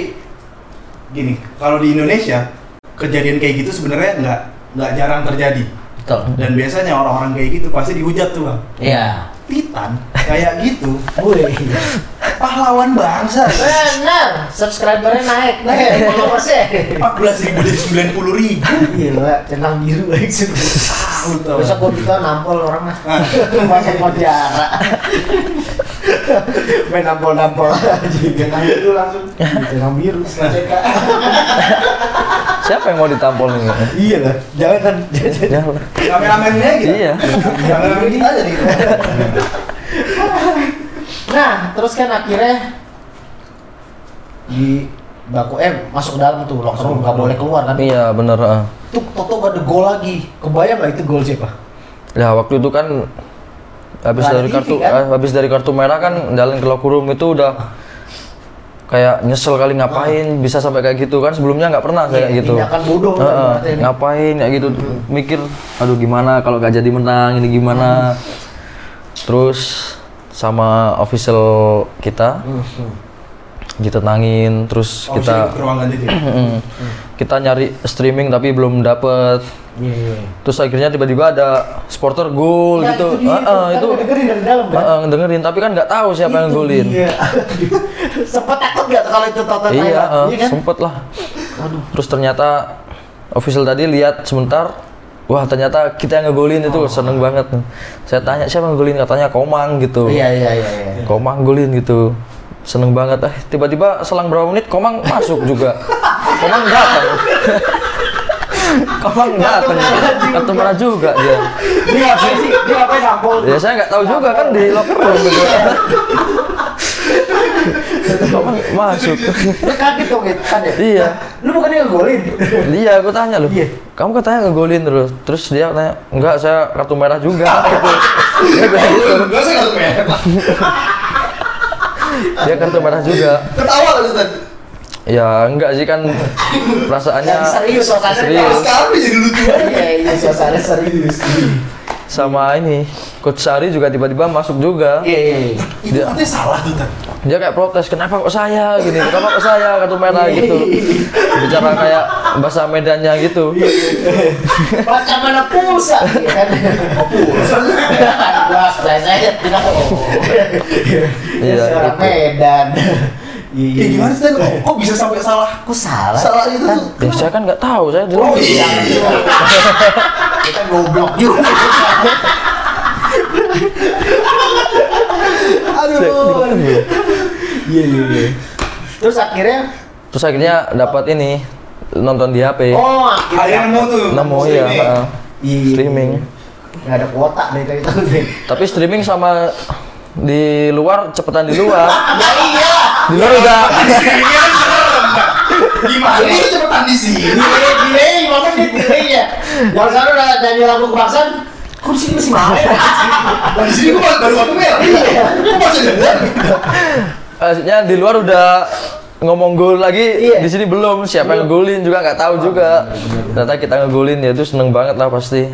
gini kalau di Indonesia kejadian kayak gitu sebenarnya nggak nggak jarang terjadi Betul. dan biasanya orang-orang kayak gitu pasti dihujat tuh bang Iya. Titan kayak gitu Wih. pahlawan bangsa Benar. Subscribernya naik. Naik. Followersnya. 14 ribu dari 90 ribu Gila, centang biru lagi tau. Besok gua kita nampol orang lah. Nah. Masuk penjara. Main nampol-nampol aja. Centang biru langsung Centang biru. <laughs> Siapa yang mau ditampol ini? Iya lah. Jangan kan. Ya, kameramennya gitu Iya. kameramen kita aja gitu Nah, terus kan akhirnya di baku eh masuk ke dalam tuh locker room nggak boleh keluar kan Iya bener. heeh. tuh Toto gak ada gol lagi kebayang nggak itu gol siapa Ya waktu itu kan habis dari TV, kartu kan? eh, habis dari kartu merah kan jalan ke locker room itu udah kayak nyesel kali ngapain bisa sampai kayak gitu kan sebelumnya nggak pernah kayak Iya, gitu. tindakan bodoh kan berarti ini. ngapain kayak gitu mikir aduh gimana kalau gak jadi menang ini gimana. Terus sama official kita Hmm, hmm. Ditenangin terus oh, kita <clears throat> Mm. kita nyari streaming tapi belum dapet. Iya, iya. terus akhirnya tiba-tiba ada supporter gol Nah, gitu. itu dia, kan itu. dengerin dari dalam kan? Heeh, dengerin tapi kan nggak tahu siapa yang Itu golin. dia. <laughs> sempet takut gak kalau itu Toto iya iya kan? sempet lah. Aduh. terus ternyata official tadi lihat sebentar wah ternyata kita yang ngegolin itu Oh. seneng banget. Saya tanya siapa yang ngegolin? Katanya Komang gitu. Iya iya iya iya. Komang golin gitu seneng banget eh tiba-tiba selang berapa menit Komang masuk juga. Komang datang. <laughs> Komang datang. kartu merah juga dia. Dia ngapain sih? Dia ngapain nampol? Ya saya nggak tahu juga kan di locker room gitu <laughs> kok ma- masuk. Lu kaget dong kan ya? iya. Lu bukannya ngegolin? iya aku tanya loh. Iya. kamu katanya ngegolin terus. Terus dia tanya enggak saya kartu merah juga. Gitu <laughs> dia bilang gitu. Enggak saya nggak merah. Dia kartu merah juga Ketawa lah Titan. ya enggak sih kan perasaannya serius suasana. serius Sekarang jadi lucu. Iya, iya, suasana serius. Sama ini coach Sari juga tiba-tiba masuk juga Iya, iya, iya. Itu katanya salah tuh Tan. dia kayak protes kenapa kok saya gini kenapa kok saya kartu merah gitu bicara kayak bahasa medannya gitu Macam mana pulsa? Iya kan? Oh, pulsa. Spleset tidak. Iya, Seorang itu. Medan. Iya, Ya gimana sih? Kok, kok bisa sampai salah? Kok salah? Salah itu Kan- tuh. ya saya kan nggak tahu saya di Oh iya. <laughs> Kita goblok juga. <laughs> Aduh. Iya, iya, iya. Terus akhirnya terus akhirnya dapat ini nonton di HP oh, akhirnya nemu tuh. nemu ya. Iya. streaming Nggak ada kuota dari tadi tuh. tapi streaming sama di luar cepetan di luar <laughs> Ya iya. Di luar udah Ini kan serem. Gimana sih cepetan di sini? Delay, delay, makanya dia delay ya. Yang sana udah nyanyi lagu kebangsaan, kok di sini masih main? Nah, di sini gua baru kartu merah. Gua masih dengar. maksudnya di luar udah ngomong gol lagi Iya. di sini belum siapa yang ngegolin juga nggak tahu juga ternyata kita ngegolin ya itu seneng banget lah pasti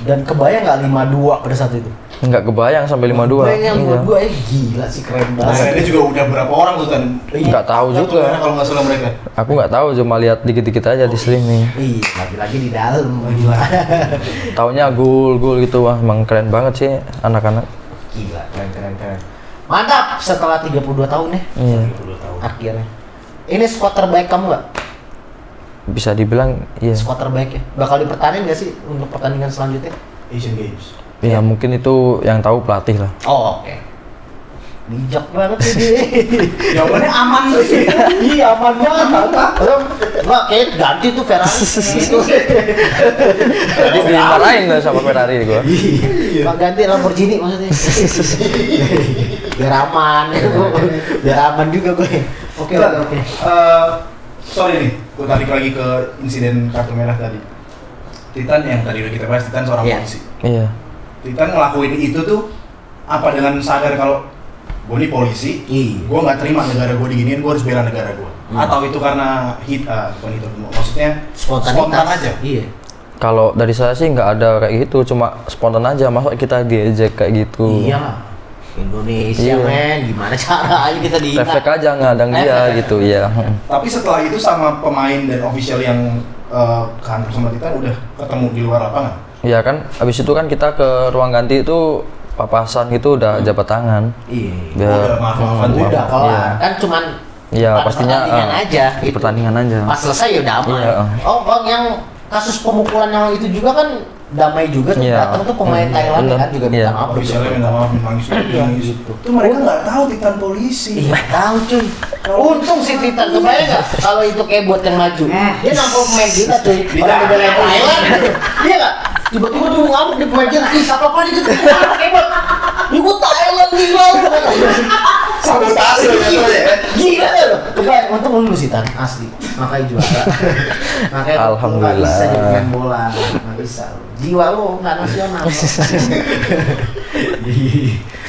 Dan kebayang nggak 52 pada saat itu? Nggak kebayang sampai 52 Kebayang iya. buat gue, eh gila sih keren Nah, banget. ini juga udah berapa orang tuh Tan? nggak tahu juga kalau nggak salah mereka. aku nggak tahu cuma lihat dikit-dikit aja di streaming Iya, lagi-lagi di dalam. <laughs> Taunya gol gol gitu wah emang keren banget sih anak-anak Gila, keren, keren, keren. Mantap, setelah 32 tahun ya, iya akhirnya. Ini squad terbaik kamu nggak? bisa dibilang iya Squad terbaik ya? Bakal dipertanin nggak sih untuk pertandingan selanjutnya? Asian Games. Ya mungkin itu yang tahu pelatih lah Oh, oke. Bijak banget sih dia. <laughs> Jawabannya aman sih. iya, aman banget. Enggak, kayak ganti tuh Ferrari gitu. jadi dimarahin lah sama Ferrari gua Iya. Pak ganti Lamborghini maksudnya. Biar aman. Biar aman juga gue. Oke, oke, oke. Eh, sorry nih, gue tarik lagi ke insiden kartu merah tadi. Titan yang tadi udah kita bahas, Titan seorang Iya. polisi. iya Titan ngelakuin itu tuh apa dengan sadar kalau gue ini polisi, Iya. gue nggak terima negara gue diginiin, gue harus bela negara gue. Hmm. Atau itu karena hit, ah, bukan itu, maksudnya Spontanitas. spontan aja. Iya. kalau dari saya sih nggak ada kayak gitu cuma spontan aja masa kita diejek kayak gitu Iyalah. Indonesia Iya. men, gimana caranya kita di refleks aja ngadang dia <laughs> gitu iya Tapi setelah itu sama pemain dan official yang eh, kantor sama Titan udah ketemu di luar lapangan. Iya kan, habis itu kan kita ke ruang ganti itu papasan gitu udah jabat tangan. Iya. Biar udah maaf-maafan Hmm, tuh Udah maaf, kelar. iya. Kan cuman Iya, pastinya pertandingan eh, aja. di gitu. pertandingan aja. Pas selesai ya damai. Iya. Oh, bang yang kasus pemukulan yang itu juga kan damai juga tuh Iya. datang tuh pemain Hmm, Thailand bener. kan juga minta Iya. maaf. Officialnya minta maaf, nangis nangis. gitu. Itu mereka nggak tahu Titan polisi. Iya tahu cuy. Untung si Titan kebayang nggak kalau itu kayak buat yang maju. Dia nampol pemain kita cuy. Orang Tidak. bela Thailand. Iya nggak? Tiba-tiba dia ngamuk di pemain kita. Ih siapa apa nih gitu. Kayak buat. Ini Thailand gila. Sabotase Gila. gitu ya. Gila ya lo. Kebayang untung lu sih Tan asli. Makanya juara. <laughs> Makanya Alhamdulillah. bisa jadi pemain bola. Nggak bisa. Jiwa lu nggak nasional.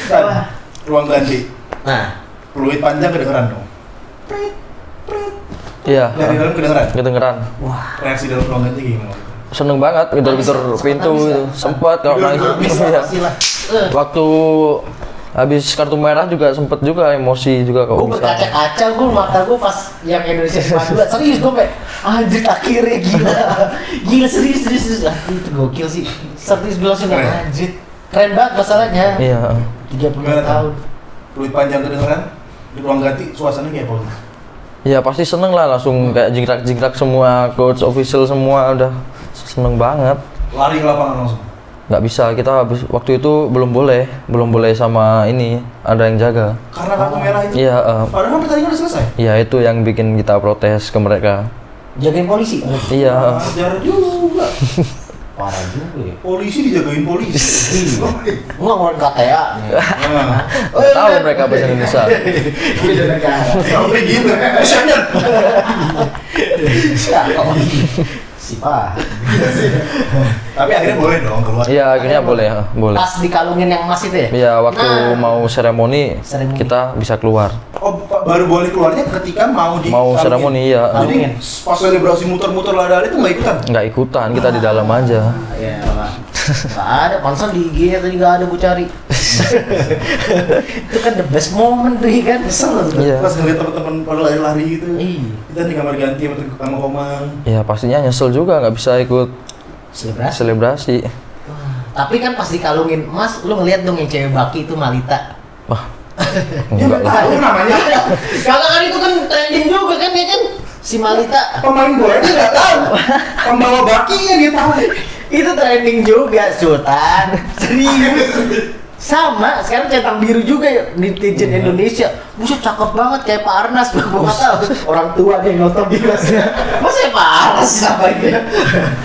Dan ruang ganti. Nah, Peluit panjang kedengeran dong. Iya. Dari dalam kedengeran. Kedengeran. wah. Reaksi dalam ruang ganti gimana? Seneng banget gedor-gedor Nangis, pintu gitu. Sempet kalau Gedor- nangis. gedor Iya. Eh. Waktu habis kartu merah juga sempet juga emosi juga gue kalau bisa. berkaca-kaca gue mata gue pas yang Indonesia sembilan dua serius gue kayak anjir akhirnya gila gila serius serius serius ah, itu gokil sih serius gue langsung kayak anjir keren banget masalahnya Iya. 30 Gimana, Tan? tahun Peluit panjang kedengeran. Di ruang ganti suasananya kayak apa? Iya pasti seneng lah langsung kayak jingkrak-jingkrak semua coach official semua udah seneng banget. Lari ke lapangan langsung. nggak bisa kita habis waktu itu belum boleh belum boleh sama ini ada yang jaga Karena kartu merah itu. iya eh, Padahal kan pertandingan udah selesai. iya itu yang bikin kita protes ke mereka jagain polisi iya Ajar juga. <laughs> parah juga ya. Polisi dijagain polisi. Enggak ngeluarin KTA. Nah, Nggak tahu mereka bahasa Indonesia. <laughs> Beda negara. sampai gitu. Misalnya, <laughs> Si Pak. tapi akhirnya boleh dong keluar. Iya, akhirnya boleh, ah, boleh. Pas dikalungin yang emas itu ya? Iya, waktu Nah. mau seremoni Seremoni. kita bisa keluar. Oh, baru boleh keluarnya ketika mau di Mau seremoni, iya. Jadi pas selebrasi muter-muter lada itu nggak ikutan. Nggak ikutan, kita di dalam aja. Iya, Pak. Nggak ada, pansan di IG tadi nggak ada gue cari. itu kan the best moment tuh ya kan. Kesel lah Iya. pas ngeliat teman-teman pada lari-lari gitu. Iya. Kita di kamar ganti sama, sama Komang. Ya pastinya nyesel juga nggak bisa ikut Selebrasi. selebrasi. Tapi kan pas dikalungin emas, lu ngeliat dong yang cewek baki itu Malita. Wah, Ya <laughs> enggak lah. tahu namanya. <laughs> Kakak kan itu kan trending juga kan ya kan? Si Malita. Pemain bola dia nggak tahu. <laughs> Pembawa bakinya dia tahu. Itu trending juga Sultan. Serius. Sama sekarang centang biru juga ya netizen Indonesia. Buset cakep banget kayak Pak Arnas tahu. Orang tua dia yang nonton di kelas masa ya Pak Arnas? Apa gitu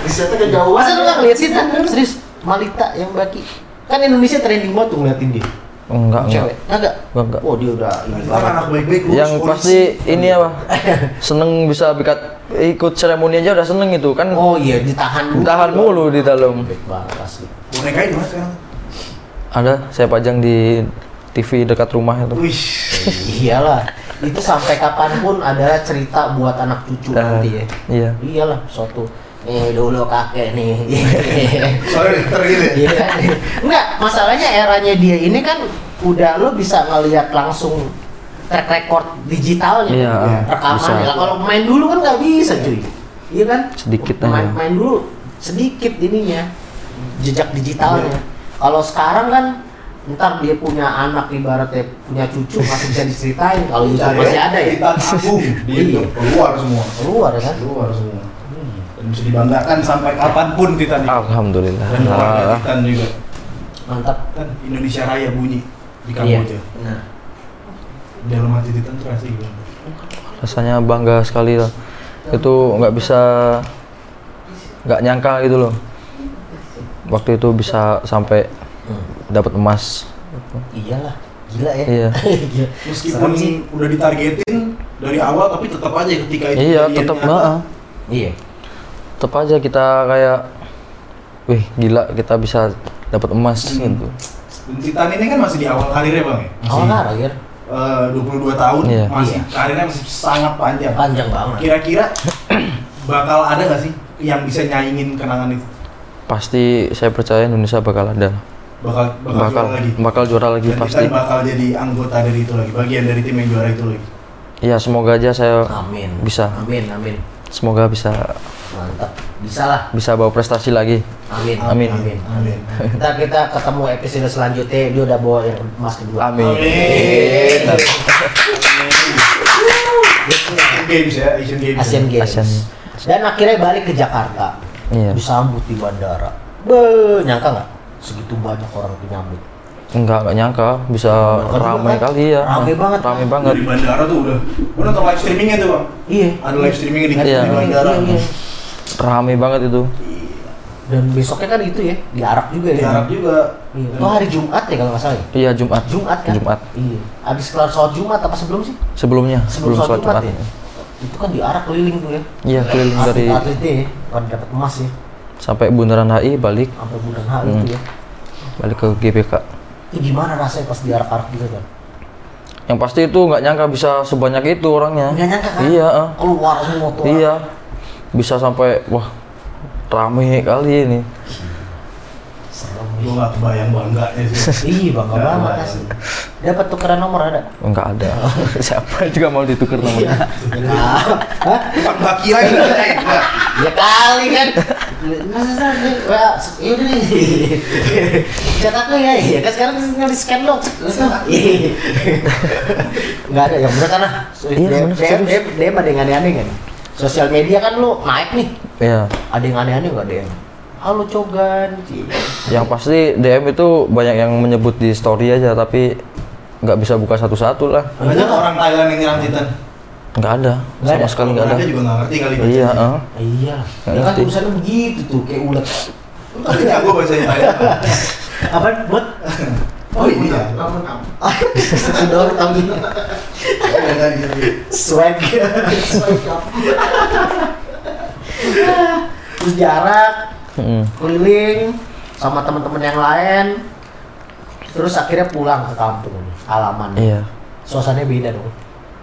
Bisa kejauhan. masa lu nggak ngeliat sih serius Malita yang baki. Kan Indonesia trending banget tuh ngeliatin dia Enggak, enggak. cewek kagak Enggak, enggak. oh dia udah ini banget anak baik-baik Yang polisi. pasti ini apa? Seneng bisa bikat ikut seremoni aja udah seneng itu kan. oh iya ditahan dulu Ditahan mulu di dalam. baik banget asli boneka itu mas. Ada saya pajang di TV dekat rumah itu. Wih. <laughs> iyalah itu sampai kapan pun adalah cerita buat anak cucu Nah, nanti ya Iya. iyalah suatu eh dulu kakek nih <laughs> Soalnya dokter gitu ya. Iya enggak masalahnya eranya dia ini kan udah lo bisa ngelihat langsung track record digitalnya Iya, rekamannya bisa. lah kalau main dulu kan nggak bisa cuy iya kan Sedikit main, aja. main dulu sedikit ininya jejak digitalnya Iya. kalau sekarang kan ntar dia punya anak ibaratnya punya cucu masih bisa diceritain kalau YouTube masih ada ya di Iya. itu keluar semua. keluar ya kan Keluar semua. Bisa dibanggakan sampai kapan pun Titan itu. Alhamdulillah. Dan keluarga Ah, Titan juga. mantap Kan Indonesia Raya bunyi di iya Kamboja. nah Dalam hati Titan tuh rasanya gimana? rasanya bangga sekali lah. Itu nggak bisa nggak nyangka gitu loh. Waktu itu bisa sampai dapat emas. iyalah gila ya Iya. <laughs> Gila. Meskipun sih. udah ditargetin dari awal tapi tetap aja ketika itu Iya, tetap nyata, heeh. iya Tetap aja kita kayak wih gila kita bisa dapat emas Hmm. gitu. Titan ini kan masih di awal karirnya bang ya? awal karir Eh, 22 tahun Iya. masih Iya. karirnya masih sangat panjang. panjang banget Kira-kira bakal ada nggak sih yang bisa nyaingin kenangan itu? Pasti saya percaya Indonesia bakal ada. Bakal bakal, Bakal juara lagi. bakal juara lagi Dan pasti. Titan bakal jadi anggota dari itu lagi, bagian dari tim yang juara itu lagi. Iya, semoga aja saya amin Bisa. amin amin semoga bisa mantap bisa lah bisa bawa prestasi lagi. amin Amin. amin amin ntar kita ketemu episode selanjutnya dia udah bawa yang emas kedua Amin. Amin. Asian Games ya, Asian Games. Asian Games Asian. dan akhirnya balik ke Jakarta Iya. disambut di bandara Be, nyangka nggak segitu banyak orang penyambut Enggak, enggak nyangka bisa ramai kan? kali ya. Ramai banget. Ramai banget. Dari bandara tuh udah. Gua nonton live streamingnya tuh bang. iya Ada live streamingnya di, Iya. di bandara. Iya, iya. Ramai banget itu. dan besoknya kan itu ya diarak juga ya Di Arab juga. Iya. Itu hari Jumat ya kalau nggak salah ya? Iya, Jumat. Jumat kan? Jumat. Iya. Abis kelar sholat Jumat apa sebelum sih? Sebelumnya, Sebelum sebelum sholat sholat Jumat Jumat. ya? Itu kan diarak keliling tuh ya. Iya, keliling dari Atlet-atletnya ya, pada dapat emas ya. sampai Bundaran HI balik Sampai bulan hari Hmm. itu ya. balik ke GBK. Itu gimana rasanya pas diarak-arak gitu kan? Yang pasti itu nggak nyangka bisa sebanyak itu orangnya. Nggak nyangka kan? Iya, eh. Keluar semua tuh. iya. Bisa sampai wah rame kali ini. Serem Gua nggak kebayang bangganya sih. <laughs> Iya bangga Nggak banget asli. Dapat tukeran nomor ada? Enggak ada. <laughs> Siapa juga mau ditukar nomornya. Hah? Baki lagi. Ya kali kan. Masa sih, nih. Cetak ya, ya kan sekarang tinggal di scan dong. Enggak ada yang bener kan lah. Iya, DM, bener, DM, serius. DM, ada yang aneh-aneh kan. Sosial media kan lu naik nih. Iya. Ada yang aneh-aneh enggak DM? Halo Cogan. Yang pasti DM itu banyak yang menyebut di story aja tapi nggak bisa buka satu-satu lah. Banyak orang Thailand yang nyerang Titan. Nggak ada. Nggak sama ada. sekali nggak ada. Ada juga nggak ngerti kali. Iya, eh. Iya. Nggak Ya kan tulisannya begitu tuh kayak ulet. Lu kan jago bahasa Italia. Apa buat? Oh iya. Ampun, ampun. Itu doang tapi swag. swag. Terus jarak, Mm. keliling sama teman-teman yang lain. Terus akhirnya pulang ke kampung, halaman. Iya. Suasananya beda dong.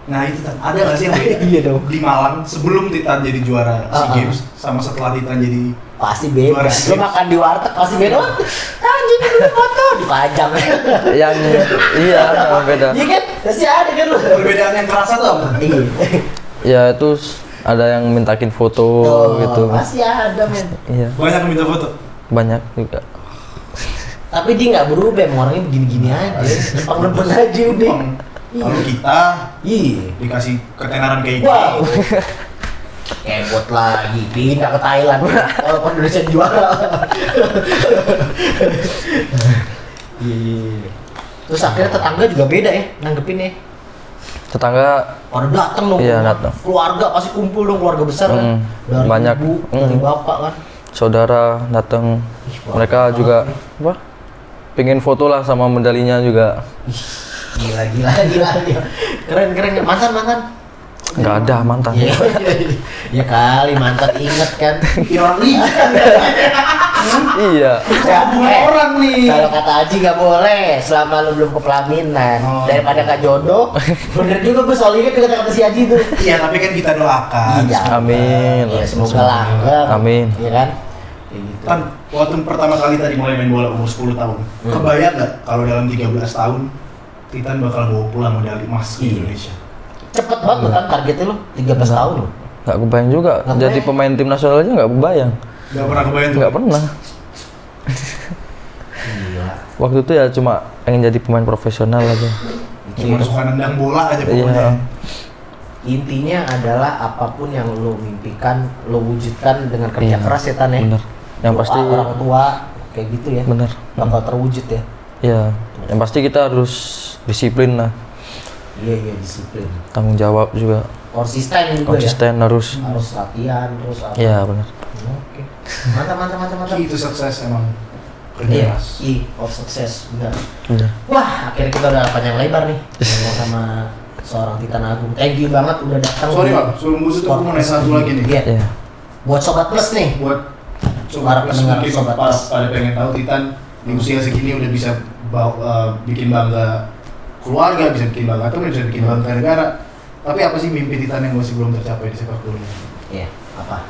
Nah itu Tan. ada nggak sih yang beda? <laughs> Iya dong. Di Malang sebelum Titan jadi juara SEA Ah, ah. Games sama setelah Titan jadi Pasti beda. Juara games. makan di warteg pasti beda. Wah, Anjing ini foto dipajang. <laughs> Yang iya sama beda. Iya kan? Pasti ada kan lu. perbedaan yang kerasa tuh apa? Iya. Ya itu ada yang mintakin foto Oh, gitu. Pasti ada men. Iya, Banyak yang minta foto. banyak juga. Tapi dia nggak berubah, emang orangnya begini-gini aja. Lempeng-lempeng aja udah. Kalau kita Iya. dikasih ketenaran kayak gitu. Wow. Kebot lagi, pindah ke Thailand. Walaupun Indonesia juara. Iya. Terus akhirnya tetangga juga beda ya, nanggepin ya. Tetangga Pada datang dong. Iya, datang. Keluarga pasti kumpul dong, keluarga besar kan. Mm, Dari banyak. ibu, dari Mm. bapak kan. saudara datang Ih, mereka banget juga apa pengen foto lah sama medalinya juga Gila, gila, gila, gila. Keren, keren. Mantan, mantan. Nggak ada mantan Iya, ya kali mantan inget kan. Ya orang iya Ya, Hubungan eh, orang nih. Kalau kata Aji nggak boleh selama lu belum ke pelaminan. Oh. Daripada nggak jodoh. Bener juga gue soal ini kata kata si Aji tuh. Iya tapi kan kita doakan. Iya. Amin. Ya, semoga langgeng. Amin. Iya kan? Gitu. Kan waktu pertama kali tadi mulai main bola umur 10 tahun. Hmm. Kebayang nggak kalau dalam 13 tahun Titan bakal bawa pulang medali emas ke Iya. Indonesia? Cepet banget kan targetnya lu 13 tahun lu. nggak kebayang juga Nggak jadi kebayang. pemain tim nasional aja nggak kebayang Gak pernah kebayang tuh. nggak pernah Gila. waktu itu ya cuma pengen jadi pemain profesional aja Cuma suka nendang bola aja iya pokoknya. Intinya adalah apa pun yang lu mimpikan, lu wujudkan dengan kerja Iya, keras ya Tan ya. bener yang Doa pasti orang tua kayak gitu ya. bener Bakal terwujud ya. ya yang pasti kita harus disiplin lah Iya iya disiplin. tanggung jawab juga Konsisten juga konsisten harus ya. Harus latihan terus apa. iya bener Oke. Mantap mantap mantap mantap. Key to sukses emang kerja Iya, key of success benar. bener Wah, akhirnya kita udah panjang lebar nih ngomong sama seorang Titan Agung. Thank you banget udah datang. Sorry bang, sebelum gue tutup mau nanya satu lagi nih. Iya. iya Buat sobat plus nih. Buat Para sobat plus pendengar mungkin Sobat pas Plus. pada pengen tahu Titan di usia segini udah bisa bawa, eh, bikin bangga keluarga, bisa bikin bangga atau bisa bikin bangga negara. Tapi apa sih mimpi Titan yang masih belum tercapai di sepak bola? Iya, apa?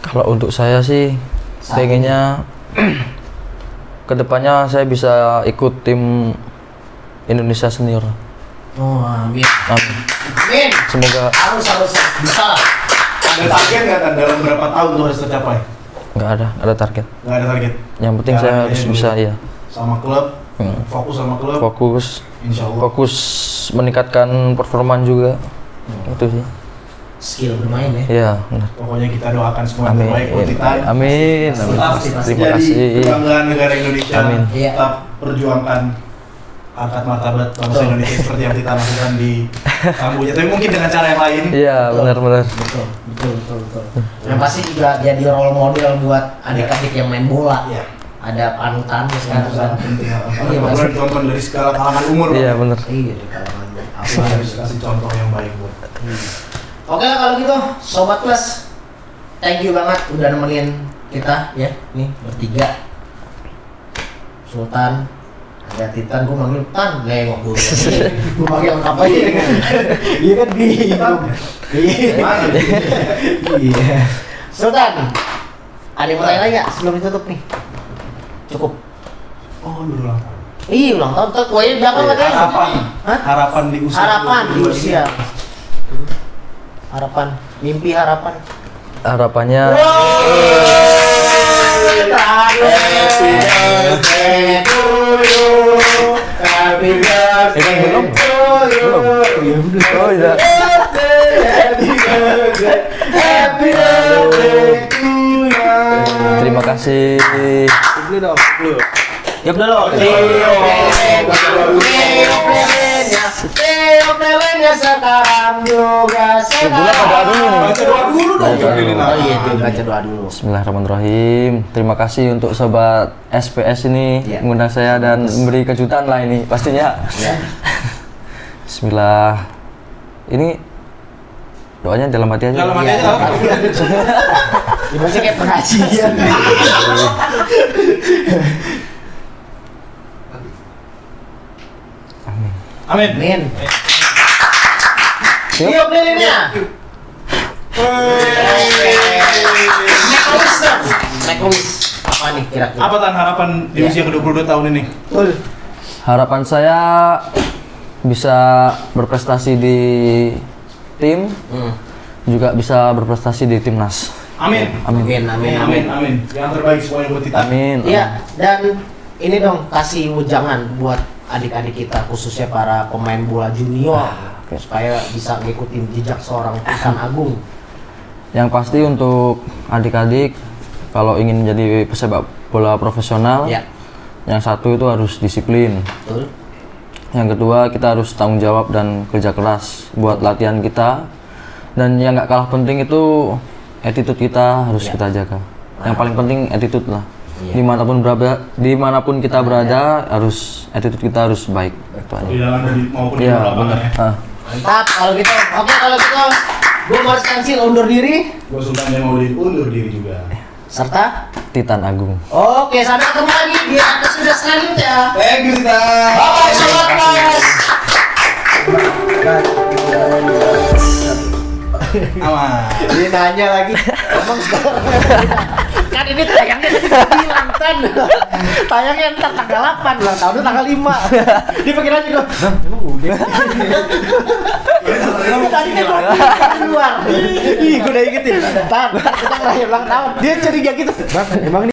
kalau untuk saya sih Saat pengennya <clears throat> ke depannya saya bisa ikut tim Indonesia senior Oh, amin. amin Amin. semoga Harus harus bisa. Ada target nggak dalam berapa tahun tuh harus tercapai? nggak ada ada target Nggak ada target. yang penting saya Jalannya harus bisa ya Sama klub, Hmm. fokus sama klub, fokus insya Allah. fokus meningkatkan performa juga itu sih Skill bermain ya. iya benar Pokoknya kita doakan semua yang amin terbaik buat Titan. amin amin Pasti, pasti, pasti. terima Jadi kasih kebanggaan negara Indonesia. Amin. Tetap perjuangkan harkat martabat bangsa Betul. Indonesia seperti yang kita lakukan di <laughs> Kamboja. Tapi mungkin dengan cara yang lain. iya benar benar Betul, betul, betul, betul. Yang pasti juga jadi role model buat adik-adik yang main bola. Iya. Ada panutannya Yang sekarang kan. sangat penting. Iya, Iya, pasti. ditonton dari segala kalangan umur. iya benar Iya, di kalangan apa Kita harus kasih contoh yang baik buat. Oke lah kalau gitu, sobat plus, thank you banget udah nemenin kita ya, nih bertiga. Sultan, ada Titan, gue manggil Tan, nengok gue. gue manggil lengkap aja. Iya kan bingung. Mana? Iya. Sultan, ada yang mau tanya lagi nggak sebelum ditutup nih? Cukup. Oh, ulang tahun. Iya ulang tahun, tuh kuenya belakang katanya. Harapan. Hah? Harapan di usia. Harapan di 22 ini. usia. Harapan, mimpi harapan. harapannya belum? belum oh iya terima kasih Dulu dong, dulu. Yap dulu. Tiup lilinnya. Tiup lilinnya sekarang juga Sebelumnya pada dulu nih. Baca doa dulu dong. Baca. Oh iya, baca doa dulu. Bismillahirrahmanirrahim. Terima kasih untuk sobat SPS ini Iya. mengundang saya dan memberi kejutan lah ini pastinya. Ya. Bismillah. Ini doanya dalam hati aja. Dalam hati Iya, aja. Dibaca <laughs> kayak pengajian. Amin. Amin. Yuk. Tiup lilinnya. Make a wish dong. Make a wish. Apa nih kira-kira? Apa tan harapan di Iya. usia ke-22 tahun ini? Betul. Harapan saya bisa berprestasi di tim, Hmm. juga bisa berprestasi di timnas. Amin. Amin, amin, amin. Amin, amin. Yang terbaik semuanya buat kita. Amin. Iya, dan ini dong kasih ujangan buat adik-adik kita khususnya para pemain bola junior oke. supaya bisa ngikutin jejak seorang Titan Agung. Yang pasti untuk adik-adik kalau ingin menjadi pesepak bola profesional, Ya, yang satu itu harus disiplin. betul. Yang kedua kita harus tanggung jawab dan kerja keras buat latihan kita. Dan yang nggak kalah penting itu attitude kita harus Ya. kita jaga. Yang paling penting attitude lah. Iya. Di mana pun berada, di mana pun kita berada harus attitude kita harus baik. Itu aja. Maupun Iya lapangan benar. ya. Mantap kalau gitu. Oke kalau gitu gue Kansil undur diri Gue Sultan yang mau undur diri juga. <laughs> serta Titan Agung. Oke, sampai ketemu lagi di episode selanjutnya. Thank you, Sita. Bye, sobat Mas. Aman. Dia nanya lagi, emang sekarang kan ini tayangnya bilang kan tayangnya ntar tanggal 8 ulang tahunnya tanggal 5 dia pikir aja gue "Hah, emang udah? Tadi kan di luar. Ih gue udah ingetin. Kita ngerayain ulang tahun. Dia curiga gitu. Bang emang ini